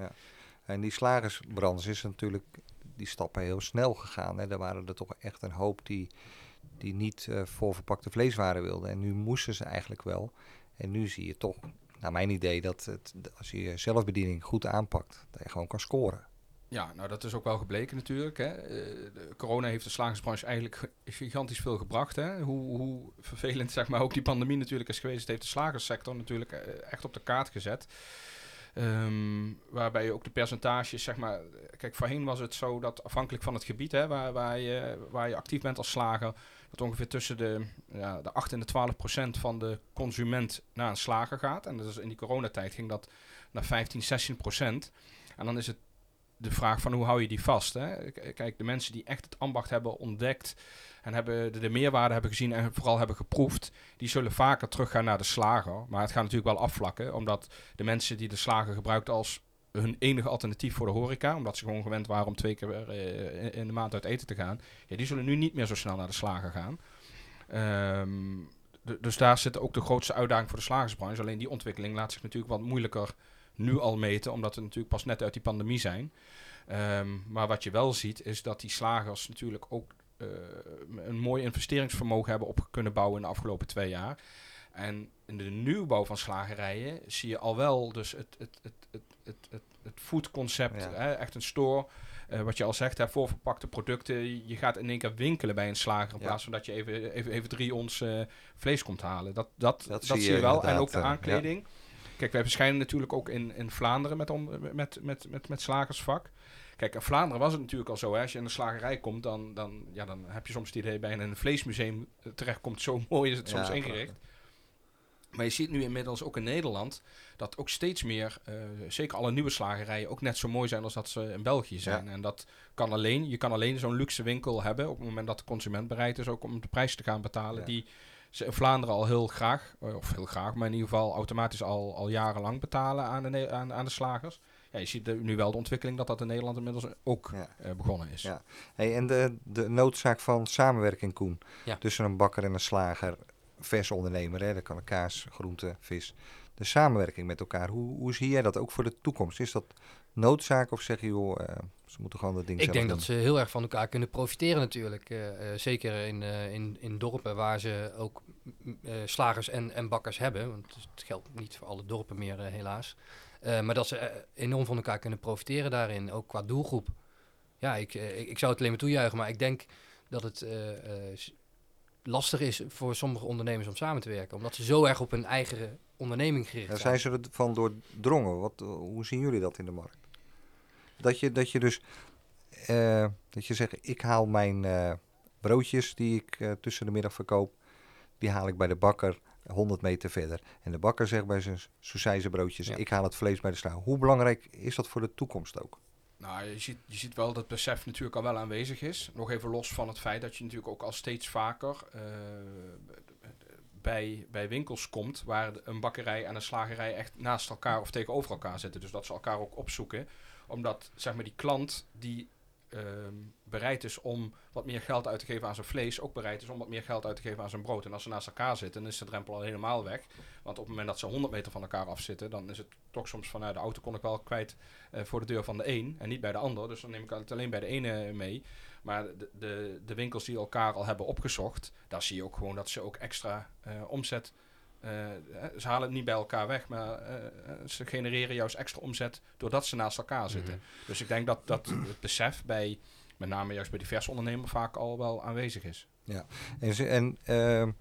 En die slagersbranche is natuurlijk die stappen heel snel gegaan. Hè. Er waren er toch echt een hoop die, die niet eh voorverpakte vleeswaren wilden. En nu moesten ze eigenlijk wel. En nu zie je toch, naar mijn idee, dat het, als je je zelfbediening goed aanpakt, dat je gewoon kan scoren. Ja, nou dat is ook wel gebleken natuurlijk. Hè. Eh, corona heeft de slagersbranche eigenlijk ge- gigantisch veel gebracht. Hè. Hoe, hoe vervelend zeg maar, ook die pandemie natuurlijk is geweest, heeft de slagersector natuurlijk eh, echt op de kaart gezet. Ehm, waarbij je ook de percentages, zeg maar... Kijk, voorheen was het zo dat afhankelijk van het gebied hè, waar, waar, je, waar je actief bent als slager... dat ongeveer tussen de, ja, de 8 en de 12 procent van de consument naar een slager gaat. En dat in die coronatijd ging dat naar 15, 16 procent. En dan is het de vraag van hoe hou je die vast. Hè? Kijk, de mensen die echt het ambacht hebben ontdekt en hebben de, de meerwaarde hebben gezien en vooral hebben geproefd, die zullen vaker teruggaan naar de slager. Maar het gaat natuurlijk wel afvlakken, omdat de mensen die de slager gebruikt als hun enige alternatief voor de horeca, omdat ze gewoon gewend waren om twee keer eh, in- de maand uit eten te gaan, ja, die zullen nu niet meer zo snel naar de slager gaan. Ehm, dus daar zit ook de grootste uitdaging voor de slagersbranche. Alleen die ontwikkeling laat zich natuurlijk wat moeilijker nu al meten, omdat we natuurlijk pas net uit die pandemie zijn. Ehm, maar wat je wel ziet, is dat die slagers natuurlijk ook eh, een mooi investeringsvermogen hebben op kunnen bouwen in de afgelopen twee jaar. En in de nieuwbouw van slagerijen zie je al wel dus het, het, het, het, het, het, het foodconcept, Ja. hè, echt een store. eh, wat je al zegt, hè, voorverpakte producten. Je gaat in één keer winkelen bij een slager in Ja. plaats van dat je even, even, even drie ons eh, vlees komt halen. Dat, dat, dat, zie zie je wel. En ook de ja. Kijk, wij verschijnen natuurlijk ook in, in Vlaanderen met, met, met, met, met slagersvak. Kijk, in Vlaanderen was het natuurlijk al zo. Hè, als je in de slagerij komt, dan, dan, ja, dan heb je soms het idee bij een vleesmuseum eh, terechtkomt. Zo mooi is het soms Ja, ingericht. Maar je ziet nu inmiddels ook in Nederland dat ook steeds meer, eh, zeker alle nieuwe slagerijen, ook net zo mooi zijn als dat ze in België zijn. En dat kan alleen, je kan alleen zo'n luxe winkel hebben op het moment dat de consument bereid is ook om de prijs te gaan betalen Ja. die ze in Vlaanderen al heel graag, eh, of heel graag, maar in ieder geval automatisch al, al jarenlang betalen aan de, aan, aan de slagers. Ja, je ziet nu wel de ontwikkeling dat dat in Nederland inmiddels ook Ja. eh, begonnen is. Ja. Hey, en de, de noodzaak van samenwerking, Koen, Ja. tussen een bakker en een slager, vers ondernemer, hè, dat kan een kaas, groente, vis. De samenwerking met elkaar, hoe, hoe zie jij dat ook voor de toekomst? Is dat noodzaak of zeg je, joh, eh, ze moeten gewoon dat ding Ik denk doen? dat ze heel erg van elkaar kunnen profiteren natuurlijk. Eh, eh, zeker in, eh, in, in dorpen waar ze ook mm, eh, slagers en, en bakkers hebben. Want het geldt niet voor alle dorpen meer helaas. Maar dat ze enorm van elkaar kunnen profiteren daarin, ook qua doelgroep. Ja, ik, ik, zou het alleen maar toejuichen, maar ik denk dat het lastig is voor sommige ondernemers om samen te werken. Omdat ze zo erg op hun eigen onderneming gericht zijn. zijn ze ervan doordrongen. Wat, hoe zien jullie dat in de markt? Dat je, dat je dus, eh, dat je zegt, ik haal mijn eh, broodjes die ik eh, tussen de middag verkoop, die haal ik bij de bakker 100 meter verder. En de bakker zegt bij zijn Soesijze broodjes, Ja. ik haal het vlees bij de slager. Hoe belangrijk is dat voor de toekomst ook? Nou, je ziet, je ziet wel dat het besef natuurlijk al wel aanwezig is. Nog even los van het feit dat je natuurlijk ook al steeds vaker eh, bij, bij winkels komt waar een bakkerij en een slagerij echt naast elkaar of tegenover elkaar zitten. Dus dat ze elkaar ook opzoeken. Omdat zeg maar die klant die ehm, bereid is om wat meer geld uit te geven aan zijn vlees, ook bereid is om wat meer geld uit te geven aan zijn brood. En als ze naast elkaar zitten, dan is de drempel al helemaal weg. Want op het moment dat ze 100 meter van elkaar afzitten, dan is het toch soms van, nou, de auto kon ik wel kwijt eh, voor de deur van de een en niet bij de ander. Dus dan neem ik het alleen bij de ene mee. Maar de, de, de winkels die elkaar al hebben opgezocht, daar zie je ook gewoon dat ze ook extra eh, omzet eh, ze halen het niet bij elkaar weg, maar eh, eh, ze genereren juist extra omzet doordat ze naast elkaar zitten. Mhm. Dus ik denk dat, dat het besef bij, met name juist bij diverse ondernemers, vaak al wel aanwezig is. En, ze- en ehm,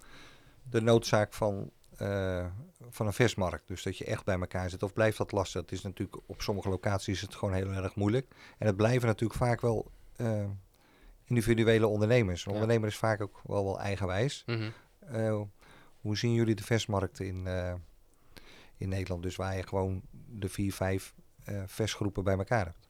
de noodzaak van, eh, van een versmarkt. Dus dat je echt bij elkaar zit. Of blijft dat lastig? Het is natuurlijk op sommige locaties is het gewoon heel erg moeilijk. En het blijven natuurlijk vaak wel eh, individuele ondernemers. Een Ja. ondernemer is vaak ook wel, wel eigenwijs. Mhm. Eh, hoe zien jullie de versmarkt in, eh, in Nederland? Dus waar je gewoon de vier, vijf eh, versgroepen bij elkaar hebt.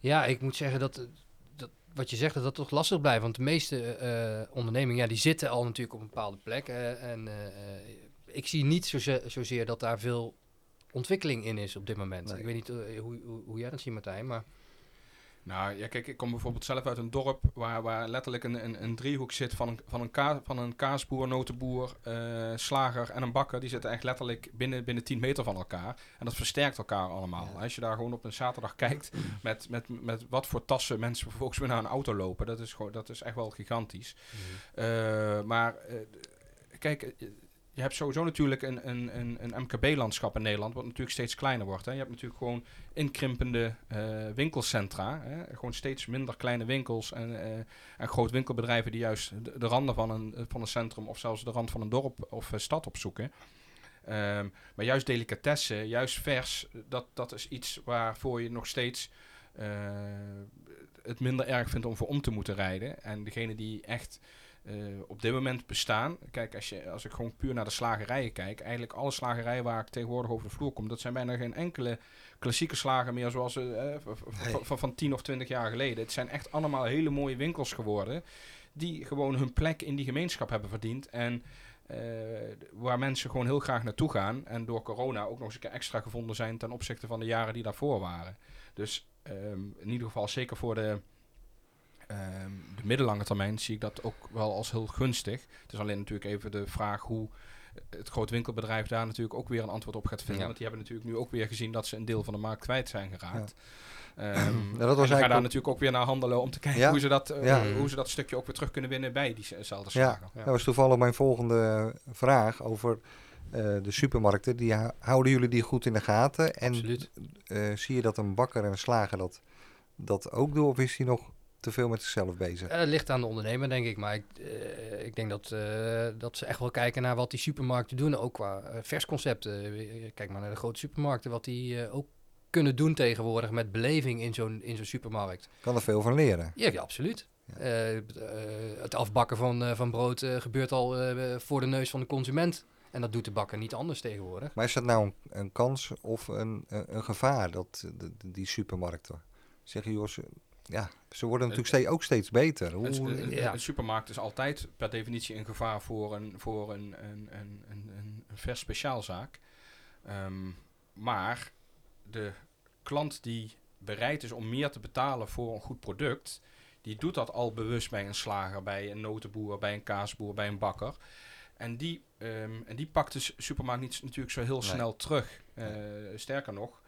Ja, ik moet zeggen dat, dat wat je zegt, dat dat toch lastig blijft. Want de meeste eh, ondernemingen, ja, die zitten al natuurlijk op een bepaalde plek. en ik zie niet zoze- zozeer dat daar veel ontwikkeling in is op dit moment. Nee. Ik weet niet hoe, hoe, hoe jij dat ziet, Martijn, maar... Nou ja, kijk, ik kom bijvoorbeeld zelf uit een dorp waar, waar letterlijk een, een, een driehoek zit van een, van een, ka van een kaasboer, notenboer, eh, slager en een bakker. Die zitten echt letterlijk binnen, binnen 10 meter van elkaar. En dat versterkt elkaar allemaal. Ja. Als je daar gewoon op een zaterdag kijkt met, met, met wat voor tassen mensen vervolgens weer naar een auto lopen, dat is, gewoon, dat is echt wel gigantisch. Eh, maar eh, kijk, je hebt sowieso natuurlijk een, een, een, een MKB-landschap in Nederland, wat natuurlijk steeds kleiner wordt. Hè. Je hebt natuurlijk gewoon inkrimpende eh, winkelcentra. Hè. Gewoon steeds minder kleine winkels en, eh, en groot winkelbedrijven die juist de, de randen van een, van een centrum of zelfs de rand van een dorp of eh, stad opzoeken. Ehm, maar juist delicatessen, juist vers, dat, dat is iets waarvoor je nog steeds het minder erg vindt om voor om te moeten rijden. En degene die echt eh, op dit moment bestaan. Kijk, als, je, als ik gewoon puur naar de slagerijen kijk, eigenlijk alle slagerijen waar ik tegenwoordig over de vloer kom, dat zijn bijna geen enkele klassieke slager meer zoals Nee. van, van 10 of 20 jaar geleden. Het zijn echt allemaal hele mooie winkels geworden, die gewoon hun plek in die gemeenschap hebben verdiend. En waar mensen gewoon heel graag naartoe gaan. En door corona ook nog eens een keer extra gevonden zijn ten opzichte van de jaren die daarvoor waren. Dus ehm, in ieder geval zeker voor de, ehm, de middellange termijn zie ik dat ook wel als heel gunstig. Het is alleen natuurlijk even de vraag hoe het groot winkelbedrijf daar natuurlijk ook weer een antwoord op gaat vinden. Ja. Want die hebben natuurlijk nu ook weer gezien dat ze een deel van de markt kwijt zijn geraakt. Ehm, Ja, dat was en die gaan daar ook- natuurlijk ook weer naar handelen om te kijken hoe, ze dat, eh, hoe ze dat stukje ook weer terug kunnen winnen bij diezelfde Ja, slager. Ja. dat was toevallig mijn volgende vraag over eh, de supermarkten. Die hou- houden jullie die goed in de gaten? En eh, zie je dat een bakker en een slager dat, dat ook doen? Of is hij nog te veel met zichzelf bezig? Eh, Het ligt aan de ondernemer, denk ik. Maar ik, eh, ik denk dat, eh, dat ze echt wel kijken naar wat die supermarkten doen. Ook qua eh, versconcepten. Eh, Kijk maar naar de grote supermarkten. Wat die eh, ook kunnen doen tegenwoordig met beleving in zo'n in zo'n supermarkt. Kan er veel van leren. Ja, ja, absoluut. Ja. Eh, eh, het afbakken van, eh, van brood eh, gebeurt al eh, voor de neus van de consument. En dat doet de bakker niet anders tegenwoordig. Maar is dat nou een, een kans of een, een, een gevaar, dat, de- die supermarkten? Zeggen joh, ja, ze worden natuurlijk steeds, ook steeds beter. Hoe, Een, een- ja. een supermarkt is altijd per definitie een gevaar voor een, voor een, een, een, een, een, een vers speciaalzaak. Ehm, maar de klant die bereid is om meer te betalen voor een goed product, die doet dat al bewust bij een slager, bij een notenboer, bij een kaasboer, bij een bakker. En die, ehm, en die pakt de supermarkt niet natuurlijk zo heel Nee. snel terug. Eh, sterker nog,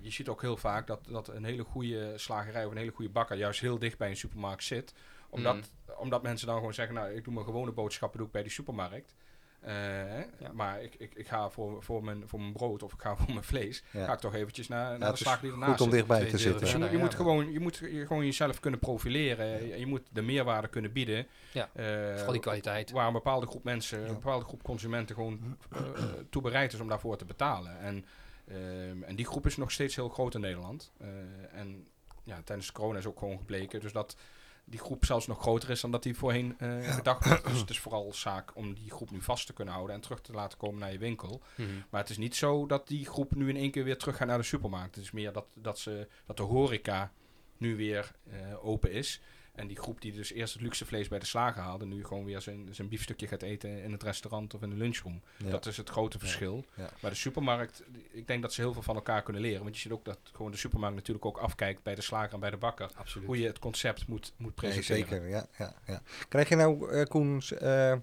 je ziet ook heel vaak dat, dat een hele goede slagerij of een hele goede bakker juist heel dicht bij een supermarkt zit. Omdat, Mm. omdat mensen dan gewoon zeggen, nou, ik doe mijn gewone boodschappen doe ik bij die supermarkt. Eh, Ja. Maar ik, ik, ik ga voor, voor, mijn, voor mijn brood of ik ga voor mijn vlees, Ja. ga ik toch eventjes naar, naar Ja, de het is slager die ernaast goed om dichtbij te zitten. Dus je, Ja, moet, je ja. moet gewoon, je moet je gewoon jezelf kunnen profileren. Je, je moet de meerwaarde kunnen bieden. Ja, Eh, Vooral die kwaliteit. Waar een bepaalde groep mensen, Ja. een bepaalde groep consumenten gewoon eh, toe bereid is om daarvoor te betalen. En, ehm, en die groep is nog steeds heel groot in Nederland. Eh, en ja, tijdens corona is ook gewoon gebleken. Dus dat die groep zelfs nog groter is dan dat die voorheen eh, Ja. gedacht werd. Dus het is vooral zaak om die groep nu vast te kunnen houden en terug te laten komen naar je winkel. Mhm. Maar het is niet zo dat die groep nu in één keer weer terug gaat naar de supermarkt. Het is meer dat, dat, ze, dat de horeca nu weer eh, open is. En die groep die dus eerst het luxe vlees bij de slager haalde, nu gewoon weer zijn, zijn biefstukje gaat eten in het restaurant of in de lunchroom. Ja. Dat is het grote verschil. ja. Maar de supermarkt, ik denk dat ze heel veel van elkaar kunnen leren. Want je ziet ook dat gewoon de supermarkt natuurlijk ook afkijkt bij de slager en bij de bakker. Absoluut. Hoe je het concept moet, moet Nee, presenteren. zeker, ja, ja, ja. Krijg je nou, eh Koen, eh,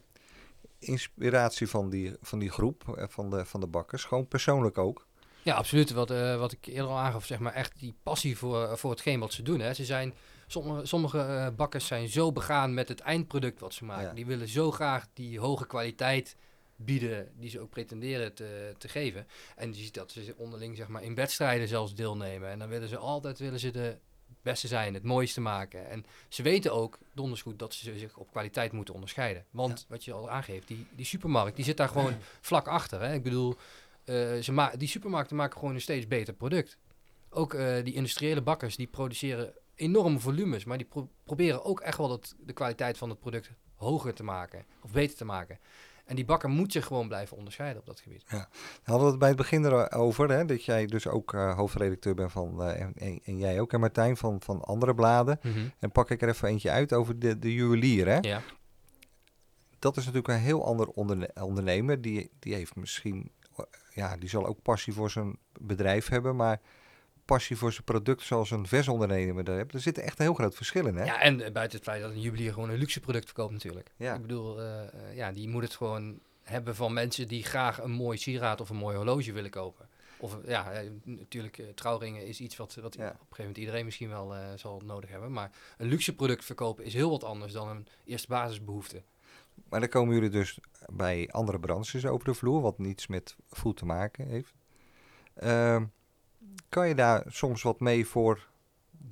inspiratie van die, van die groep, eh, van, de, van de bakkers? Gewoon persoonlijk ook? Ja, absoluut. Wat, eh, wat ik eerder al aangaf, zeg maar echt die passie voor, voor hetgeen wat ze doen. Hè. Ze zijn, sommige sommige eh, bakkers zijn zo begaan met het eindproduct wat ze maken. Ja. Die willen zo graag die hoge kwaliteit bieden die ze ook pretenderen te, te geven. En je ziet dat ze onderling zeg maar, in wedstrijden zelfs deelnemen. En dan willen ze altijd willen ze de beste zijn, het mooiste maken. En ze weten ook donders goed dat ze zich op kwaliteit moeten onderscheiden. Want wat je al aangeeft, die, die supermarkt die zit daar gewoon vlak achter. Hè? Ik bedoel, eh, ze ma die supermarkten maken gewoon een steeds beter product. Ook eh, die industriële bakkers die produceren enorme volumes, maar die pro- proberen ook echt wel het, de kwaliteit van het product hoger te maken of beter te maken. En die bakker moet zich gewoon blijven onderscheiden op dat gebied. We hadden het bij het begin erover, hè, dat jij dus ook eh, hoofdredacteur bent van, eh, en, en, en jij ook, en Martijn, van, van andere bladen. En pak ik er even eentje uit over de, de juwelier. Hè? Ja. Dat is natuurlijk een heel ander onderne- ondernemer. Die, die heeft misschien, ja, die zal ook passie voor zijn bedrijf hebben, maar passie voor zijn product zoals een versondernemer daar heeft. Er zit echt een heel groot verschil in, hè? Ja, en eh, buiten het feit dat een juwelier gewoon een luxe product verkoopt natuurlijk. Ja. Ik bedoel, eh, eh, ja, die moet het gewoon hebben van mensen die graag een mooi sieraad of een mooi horloge willen kopen. Of ja, natuurlijk, trouwringen is iets wat, wat Ja. op een gegeven moment iedereen misschien wel zal nodig hebben. Maar een luxe product verkopen is heel wat anders dan een eerste basisbehoefte. Maar dan komen jullie dus bij andere branches over de vloer, wat niets met food te maken heeft. Ehm, kan je daar soms wat mee voor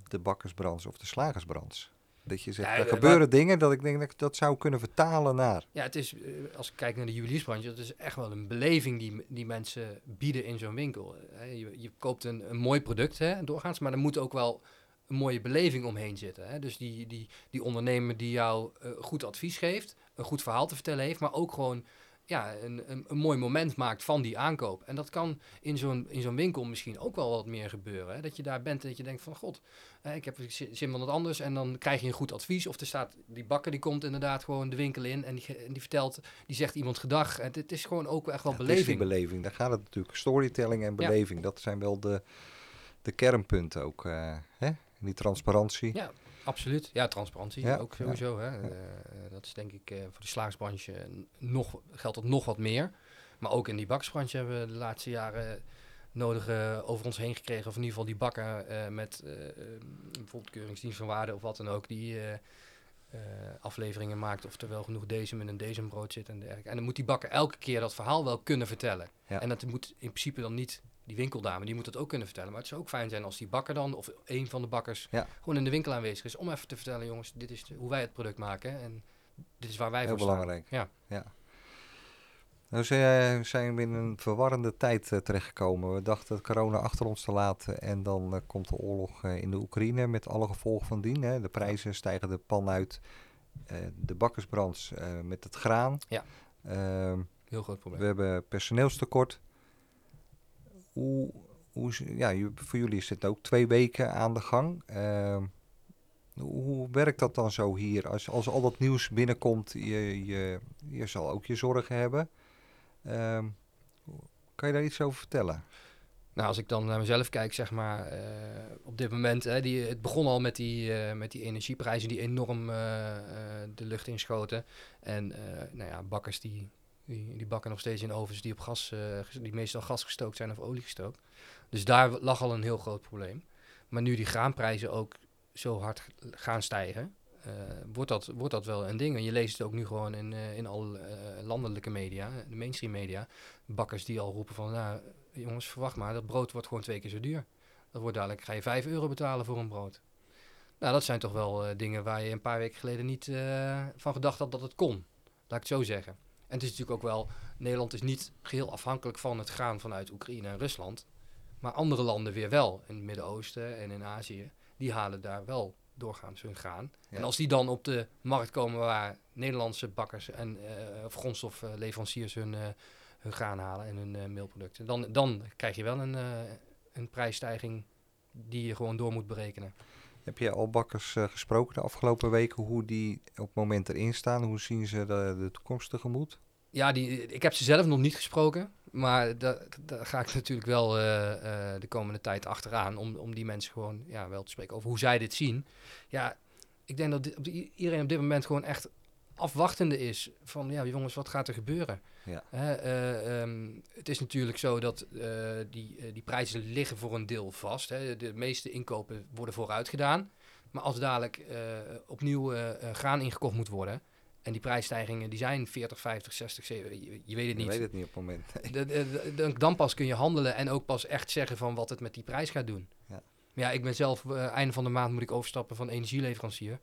de bakkersbranche of de slagersbranche? Dat je zegt, Ja, er gebeuren dingen dat ik denk dat ik dat zou kunnen vertalen naar. Ja, het is, eh, als ik kijk naar de juweliersbranche, dat is echt wel een beleving die, die mensen bieden in zo'n winkel. Je, je koopt een, een mooi product, hè, doorgaans, maar er moet ook wel een mooie beleving omheen zitten. Hè. Dus die, die, die ondernemer die jou eh, goed advies geeft, een goed verhaal te vertellen heeft, maar ook gewoon ja, een, een, een mooi moment maakt van die aankoop. En dat kan in zo'n, in zo'n winkel misschien ook wel wat meer gebeuren. Hè. Dat je daar bent en dat je denkt van, god, hè, ik heb zi- zin van wat anders. En dan krijg je een goed advies. Of er staat, die bakker die komt inderdaad gewoon de winkel in en die, en die vertelt, die zegt iemand gedag. En het is gewoon ook echt wel Ja, het is die beleving. beleving, daar gaat het natuurlijk. Storytelling en Ja. beleving, dat zijn wel de, de kernpunten ook. eh, hè? En die transparantie. Ja, absoluut. Ja, transparantie Ja, ook sowieso. Hè. ja. Eh, dat is denk ik eh, voor de slaagsbranche nog, geldt dat nog wat meer. Maar ook in die bakkersbranche hebben we de laatste jaren nodige over ons heen gekregen. Of in ieder geval die bakker eh, met eh, eh, bijvoorbeeld keuringsdienst van waarde of wat dan ook. Die eh, eh, afleveringen maakt of er wel genoeg deze in een bezembrood zit en dergelijke. En dan moet die bakker elke keer dat verhaal wel kunnen vertellen. Ja. En dat moet in principe dan niet die winkeldame, die moet dat ook kunnen vertellen. Maar het zou ook fijn zijn als die bakker dan, of een van de bakkers, Ja. gewoon in de winkel aanwezig is. Om even te vertellen, jongens, dit is de- hoe wij het product maken. En dit is waar wij Heel voor staan. belangrijk. Ja. ja. Nou zijn, zijn we in een verwarrende tijd eh, terechtgekomen. We dachten corona achter ons te laten en dan eh, komt de oorlog eh, in de Oekraïne met alle gevolgen van dien. Hè. De prijzen stijgen de pan uit. Eh, de bakkersbranche eh, met het graan. Ja. Ehm, Heel groot probleem. we hebben personeelstekort. Hoe, hoe, ja, voor jullie is dit ook twee weken aan de gang. Ehm, hoe, werkt dat dan zo hier? Als, als al dat nieuws binnenkomt, je, je, je zal ook je zorgen hebben. Ehm, kan je daar iets over vertellen? Nou, als ik dan naar mezelf kijk, zeg maar, eh, op dit moment, hè, die, het begon al met die, eh, met die energieprijzen die enorm eh, de lucht inschoten. En nou ja, bakkers die, die, die bakken nog steeds in ovens die op gas, eh, die meestal gas gestookt zijn of olie gestookt. Dus daar lag al een heel groot probleem. Maar nu die graanprijzen ook zo hard gaan stijgen, eh, wordt, dat, wordt dat wel een ding. En je leest het ook nu gewoon in, eh, in al landelijke media, de mainstream media. Bakkers die al roepen van, nou, jongens, verwacht maar, dat brood wordt gewoon twee keer zo duur. Dat wordt dadelijk, ga je 5 euro betalen voor een brood. Nou, dat zijn toch wel dingen waar je een paar weken geleden niet van gedacht had dat het kon. Laat ik het zo zeggen. En het is natuurlijk ook wel, Nederland is niet geheel afhankelijk van het graan vanuit Oekraïne en Rusland. Maar andere landen weer wel, in het Midden-Oosten en in Azië, die halen daar wel doorgaans hun graan. Ja. En als die dan op de markt komen waar Nederlandse bakkers en eh, of grondstofleveranciers hun, eh, hun graan halen en hun eh meelproducten, dan, dan krijg je wel een, een prijsstijging die je gewoon door moet berekenen. Heb je al bakkers eh, gesproken de afgelopen weken hoe die op het moment erin staan? Hoe zien ze de, de toekomst tegemoet? Ja, die, ik heb ze zelf nog niet gesproken. Maar daar ga ik natuurlijk wel eh, eh, de komende tijd achteraan. Om, om die mensen gewoon ja, wel te spreken over hoe zij dit zien. Ja, ik denk dat dit- iedereen op dit moment gewoon echt afwachtende is. Van ja, jongens, wat gaat er gebeuren? Ja. Hè, eh, ehm, het is natuurlijk zo dat eh, die, eh, die prijzen liggen voor een deel vast. Hè. De meeste inkopen worden vooruit gedaan. Maar als dadelijk opnieuw graan ingekocht moet worden... en die prijsstijgingen die zijn 40, 50, 60, 70, je, je weet het niet. weet het niet op het moment. Nee. De- de- de- dan- pas kun je handelen en ook pas echt zeggen van wat het met die prijs gaat doen. Ja. Maar ja, ik ben zelf, einde van de maand moet ik overstappen van energieleverancier.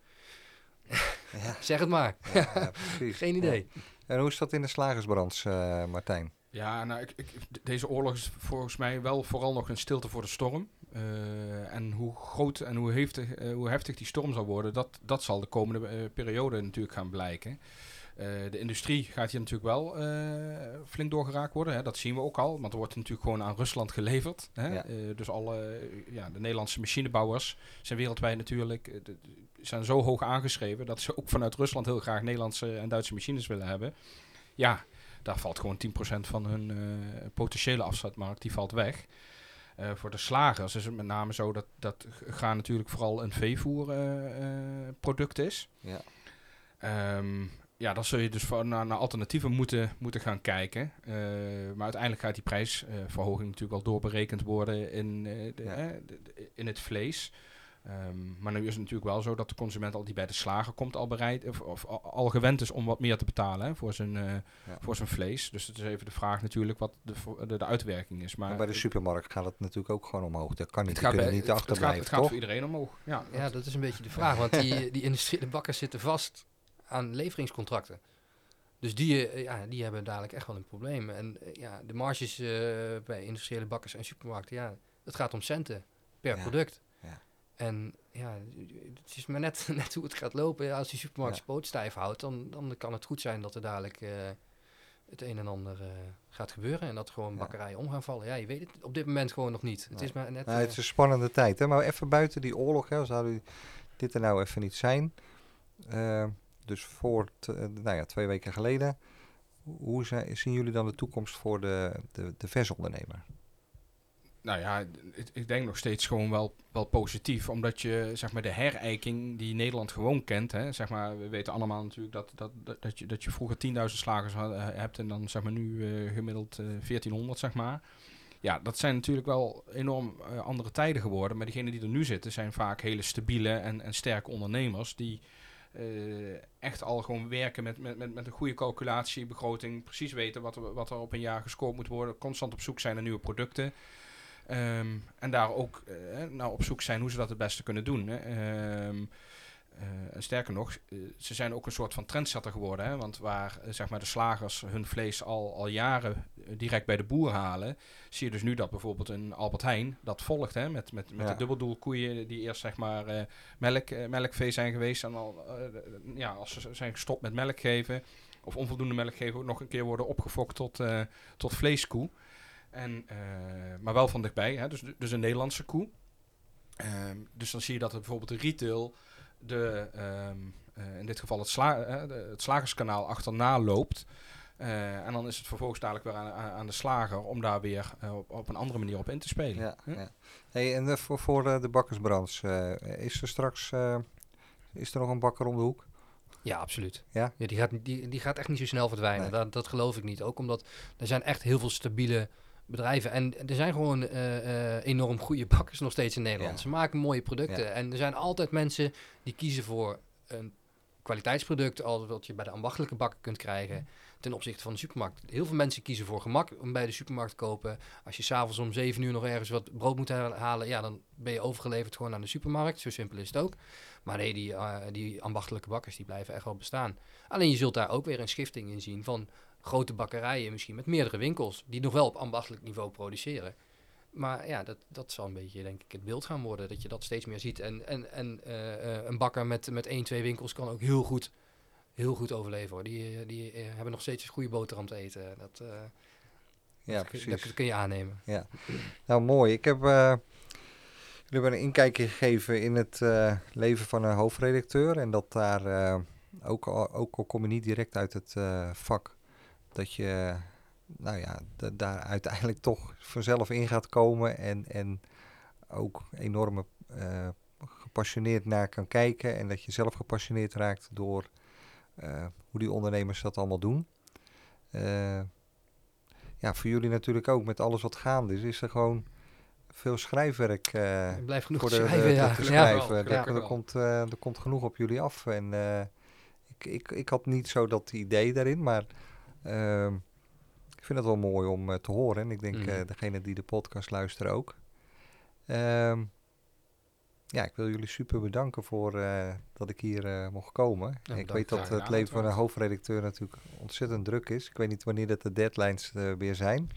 Ja, Zeg het maar. ja. Geen idee. En hoe is dat in de slagersbranche, eh, Martijn? Ja, nou, ik, ik, de- deze oorlog is volgens mij wel vooral nog een stilte voor de storm. Eh, en hoe groot en hoe heftig, eh, hoe heftig die storm zal worden, dat, dat zal de komende periode natuurlijk gaan blijken. Eh, de industrie gaat hier natuurlijk wel eh, flink doorgeraakt worden. Hè. Dat zien we ook al. Want er wordt natuurlijk gewoon aan Rusland geleverd. Hè. Ja. Eh, dus alle ja, de Nederlandse machinebouwers zijn wereldwijd natuurlijk de- zijn zo hoog aangeschreven dat ze ook vanuit Rusland heel graag Nederlandse en Duitse machines willen hebben. Ja, daar valt gewoon 10% van hun potentiële afzetmarkt, die valt weg. Voor de slagers is het met name zo dat, dat graan natuurlijk vooral een veevoerproduct is. Ja. Ehm, ja, dan zul je dus voor, naar, naar alternatieven moeten, moeten gaan kijken. Eh, maar uiteindelijk gaat die prijsverhoging natuurlijk wel doorberekend worden in, eh, de, Ja. de- de- in het vlees. Ehm, maar nu is het natuurlijk wel zo dat de consument al die bij de slager komt al bereid, of, of al- al gewend is om wat meer te betalen hè, voor, zijn, eh, Ja. voor zijn vlees. Dus het is even de vraag natuurlijk wat de, de, de uitwerking is. Maar Maar bij de supermarkt gaat het natuurlijk ook gewoon omhoog. Dat kan niet. het Die gaat, bij, kunnen niet het, het gaat, achterblijven, het gaat voor iedereen omhoog. Ja, Ja, dat is een beetje de vraag. Want die, die industriële bakkers zitten vast aan leveringscontracten. Dus die, eh, ja, die hebben dadelijk echt wel een probleem. En eh, ja, de marges eh, bij industriële bakkers en supermarkten, ja, het gaat om centen per Ja, product. ja. En ja, het is maar net, net hoe het gaat lopen. Ja, als die supermarkt zijn poot stijf houdt, dan, dan kan het goed zijn dat er dadelijk het een en ander gaat gebeuren. En dat gewoon bakkerijen om gaan vallen. Ja, je weet het op dit moment gewoon nog niet. Het is maar net... Nou, het is een spannende tijd. Hè? Maar even buiten die oorlog, hè, zou u dit er nou even niet zijn. Dus voor eh, nou ja, twee weken geleden. Hoe zi- zien jullie dan de toekomst voor de, de, de versondernemer? Nou ja, ik, denk nog steeds gewoon wel, wel positief. Omdat je zeg maar de herijking die Nederland gewoon kent. Hè, zeg maar, we weten allemaal natuurlijk dat, dat, dat, je, dat je vroeger 10.000 slagers had- eh, hebt. En dan zeg maar nu eh, gemiddeld eh 1400 zeg maar. Ja, dat zijn natuurlijk wel enorm andere tijden geworden. Maar diegenen die er nu zitten zijn vaak hele stabiele en, en sterke ondernemers. Die eh, echt al gewoon werken met, met, met, met een goede calculatie, begroting. Precies weten wat er, wat er op een jaar gescoord moet worden. Constant op zoek zijn naar nieuwe producten. Ehm, en daar ook eh, nou op zoek zijn hoe ze dat het beste kunnen doen. Ehm, eh, en sterker nog, eh, ze zijn ook een soort van trendsetter geworden. Hè? Want waar eh, zeg maar de slagers hun vlees al, al jaren eh, direct bij de boer halen, zie je dus nu dat bijvoorbeeld een Albert Heijn dat volgt. Hè? Met, met, met Ja. de dubbeldoelkoeien die eerst zeg maar eh, melk, eh, melkvee zijn geweest. En al, eh, ja, als ze zijn gestopt met melk geven, of onvoldoende melk geven, ook nog een keer worden opgefokt tot, eh, tot vleeskoe. En, eh, maar wel van dichtbij, hè? Dus, dus een Nederlandse koe. Ehm, dus dan zie je dat er bijvoorbeeld de retail, de, ehm, eh, in dit geval het, sla eh, de- het slagerskanaal achterna loopt. Eh, en dan is het vervolgens dadelijk weer aan, aan de slager om daar weer op, op een andere manier op in te spelen. Ja, ja. Hey, en voor, voor de bakkersbranche, eh, is er straks eh, is er nog een bakker om de hoek? Ja, absoluut. Ja? die, gaat, die, die gaat echt niet zo snel verdwijnen. Nee. Dat, dat geloof ik niet. Ook omdat er zijn echt heel veel stabiele bedrijven. En er zijn gewoon eh, eh, enorm goede bakkers nog steeds in Nederland. Ja. Ze maken mooie producten. Ja. En er zijn altijd mensen die kiezen voor een kwaliteitsproduct... als wat je bij de ambachtelijke bakker kunt krijgen... ten opzichte van de supermarkt. Heel veel mensen kiezen voor gemak om bij de supermarkt te kopen. Als je s'avonds om 7 uur nog ergens wat brood moet ha- halen... ja, dan ben je overgeleverd gewoon aan de supermarkt. Zo simpel is het ook. Maar nee, die, eh, die ambachtelijke bakkers die blijven echt wel bestaan. Alleen je zult daar ook weer een schifting in zien van grote bakkerijen, misschien met meerdere winkels, die nog wel op ambachtelijk niveau produceren. Maar ja, dat, dat zal een beetje, denk ik, het beeld gaan worden, dat je dat steeds meer ziet. En, en, en eh, eh, een bakker met, met één, twee winkels kan ook heel goed, heel goed overleven. Hoor. Die, eh, die hebben nog steeds een goede boterham te eten. Dat, Ja, dat, kun- precies. dat kun je aannemen. Nou, mooi. Ik heb eh, hebben een inkijkje gegeven in het leven van een hoofdredacteur. En dat daar, ook, al, ook al kom je niet direct uit het vak, dat je nou ja, da- daar uiteindelijk toch vanzelf in gaat komen. En, en ook enorm eh, gepassioneerd naar kan kijken. En dat je zelf gepassioneerd raakt door eh, hoe die ondernemers dat allemaal doen. Eh, ja, voor jullie natuurlijk ook, met alles wat gaande is, is er gewoon veel schrijfwerk eh, Ik blijf genoeg voor de, schrijven, de- ja. te Gelukkig ja. wel, schrijven. Er- er, komt, er komt genoeg op jullie af. En ik, ik, ik had niet zo dat idee daarin, maar ik vind het wel mooi om eh, te horen. En ik denk eh degene die de podcast luisteren ook. Ehm, ja, ik wil jullie super bedanken voor eh, dat ik hier mocht komen. ik weet dat het leven van een hoofdredacteur natuurlijk ontzettend druk is. Ik weet niet wanneer dat de deadlines weer zijn.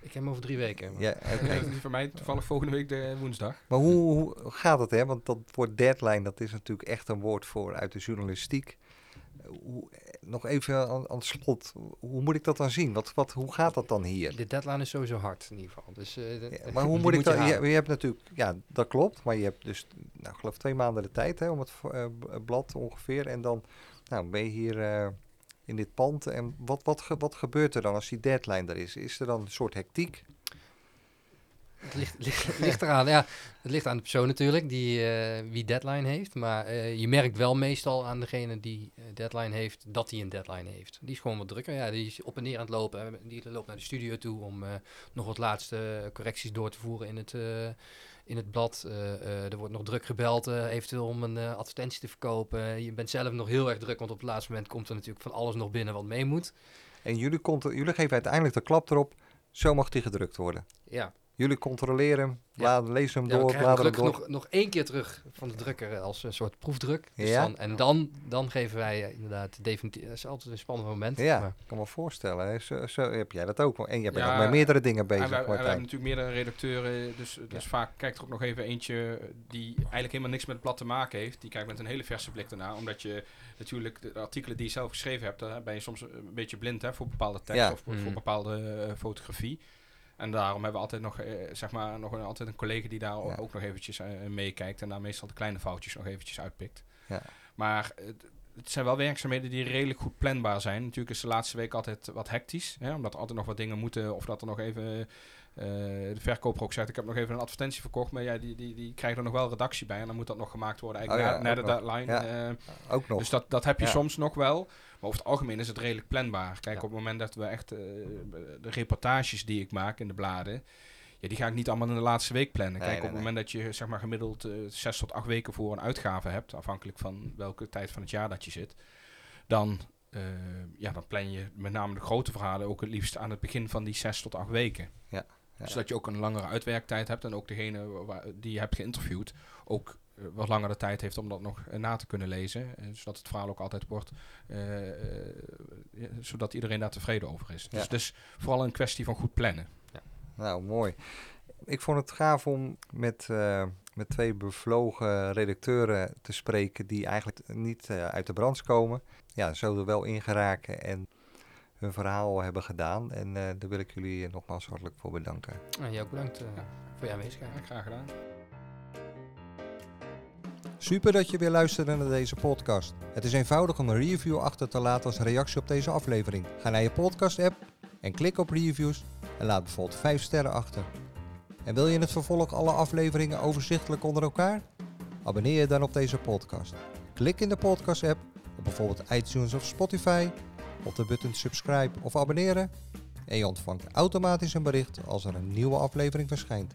Ik heb hem over drie weken. maar- Ja, die voor mij toevallig volgende week de woensdag. Maar hoe, hoe gaat het, hè? Want dat woord deadline, dat is natuurlijk echt een woord voor uit de journalistiek. Hoe, nog even aan, aan het slot, hoe moet ik dat dan zien? Wat, wat, hoe gaat dat dan hier? De deadline is sowieso hard in ieder geval. Dus, eh, de- Ja, maar hoe moet ik dat? Je, hebt natuurlijk, ja, dat klopt, maar je hebt dus, nou, geloof twee maanden de tijd hè, om het eh, b- blad ongeveer. En dan nou, ben je hier eh, in dit pand. En wat, wat, wat gebeurt er dan als die deadline er is? Is er dan een soort hectiek? Het ligt, ligt, ligt eraan, ja. Het ligt aan de persoon natuurlijk, die eh, wie deadline heeft. Maar eh, je merkt wel meestal aan degene die eh, deadline heeft, dat hij een deadline heeft. Die is gewoon wat drukker. Ja, die is op en neer aan het lopen. hè. Die loopt naar de studio toe om nog wat laatste correcties door te voeren in het, in het blad. Er wordt nog druk gebeld, eventueel om een advertentie te verkopen. Je bent zelf nog heel erg druk, want op het laatste moment komt er natuurlijk van alles nog binnen wat mee moet. En jullie, contro- jullie geven uiteindelijk de klap erop, zo mag die gedrukt worden. Ja, Jullie controleren hem, Ja. hem Ja, door, bladeren hem door. nog, nog één keer terug van de drukker als een soort proefdruk. Dus Ja? dan, en dan, dan geven wij eh, inderdaad definitief... Dat is altijd een spannend moment. Ja, maar- ik kan me voorstellen. hè. Zo, zo heb jij dat ook. En jij bent Ja, ook met meerdere dingen En we, bezig, en we hebben natuurlijk meerdere redacteuren, dus, dus vaak kijkt er ook nog even eentje die eigenlijk helemaal niks met het blad te maken heeft. Die kijkt met een hele verse blik ernaar, omdat je natuurlijk de, artikelen die je zelf geschreven hebt, daar ben je soms een beetje blind hè, voor bepaalde tekst Ja. of voor, voor bepaalde eh, fotografie. En daarom hebben we altijd nog, eh, zeg maar, nog een, altijd een collega die daar Ja. ook nog eventjes eh, meekijkt en daar meestal de kleine foutjes nog eventjes uitpikt. Ja. Maar het, het zijn wel werkzaamheden die redelijk goed planbaar zijn. Natuurlijk is de laatste week altijd wat hectisch, hè, omdat er altijd nog wat dingen moeten of dat er nog even eh, de verkoper ook zegt, ik heb nog even een advertentie verkocht, maar ja, die, die, die krijgt er nog wel redactie bij en dan moet dat nog gemaakt worden eigenlijk Oh ja, na, na ook de deadline. Eh, Ook nog. dus dat, dat heb je soms nog wel. Maar over het algemeen is het redelijk planbaar. Kijk, Ja. op het moment dat we echt eh, de reportages die ik maak in de bladen, ja, die ga ik niet allemaal in de laatste week plannen. Nee, Kijk, nee, op het moment dat je zeg maar gemiddeld eh, zes tot acht weken voor een uitgave hebt, afhankelijk van welke tijd van het jaar dat je zit, dan, eh, ja, dan plan je met name de grote verhalen ook het liefst aan het begin van die zes tot acht weken. Ja, ja. Zodat je ook een langere uitwerktijd hebt en ook degene waar, die je hebt geïnterviewd ook wat langer de tijd heeft om dat nog eh, na te kunnen lezen. eh, zodat het verhaal ook altijd wordt, eh, eh, ja, zodat iedereen daar tevreden over is. Ja. Dus, dus vooral een kwestie van goed plannen. Nou, mooi. Ik vond het gaaf om met, eh, met twee bevlogen redacteuren te spreken die eigenlijk niet eh, uit de branche komen. Ja, zo er wel in geraken en hun verhaal hebben gedaan. En eh, daar wil ik jullie eh, nogmaals hartelijk voor bedanken. Nou, jij ook bedankt eh, voor je aanwezigheid. Ja, graag gedaan. Super dat je weer luisterde naar deze podcast. Het is eenvoudig om een review achter te laten als reactie op deze aflevering. Ga naar je podcast-app en klik op reviews en laat bijvoorbeeld 5 sterren achter. En wil je in het vervolg alle afleveringen overzichtelijk onder elkaar? Abonneer je dan op deze podcast. Klik in de podcast-app op bijvoorbeeld iTunes of Spotify op de button subscribe of abonneren en je ontvangt automatisch een bericht als er een nieuwe aflevering verschijnt.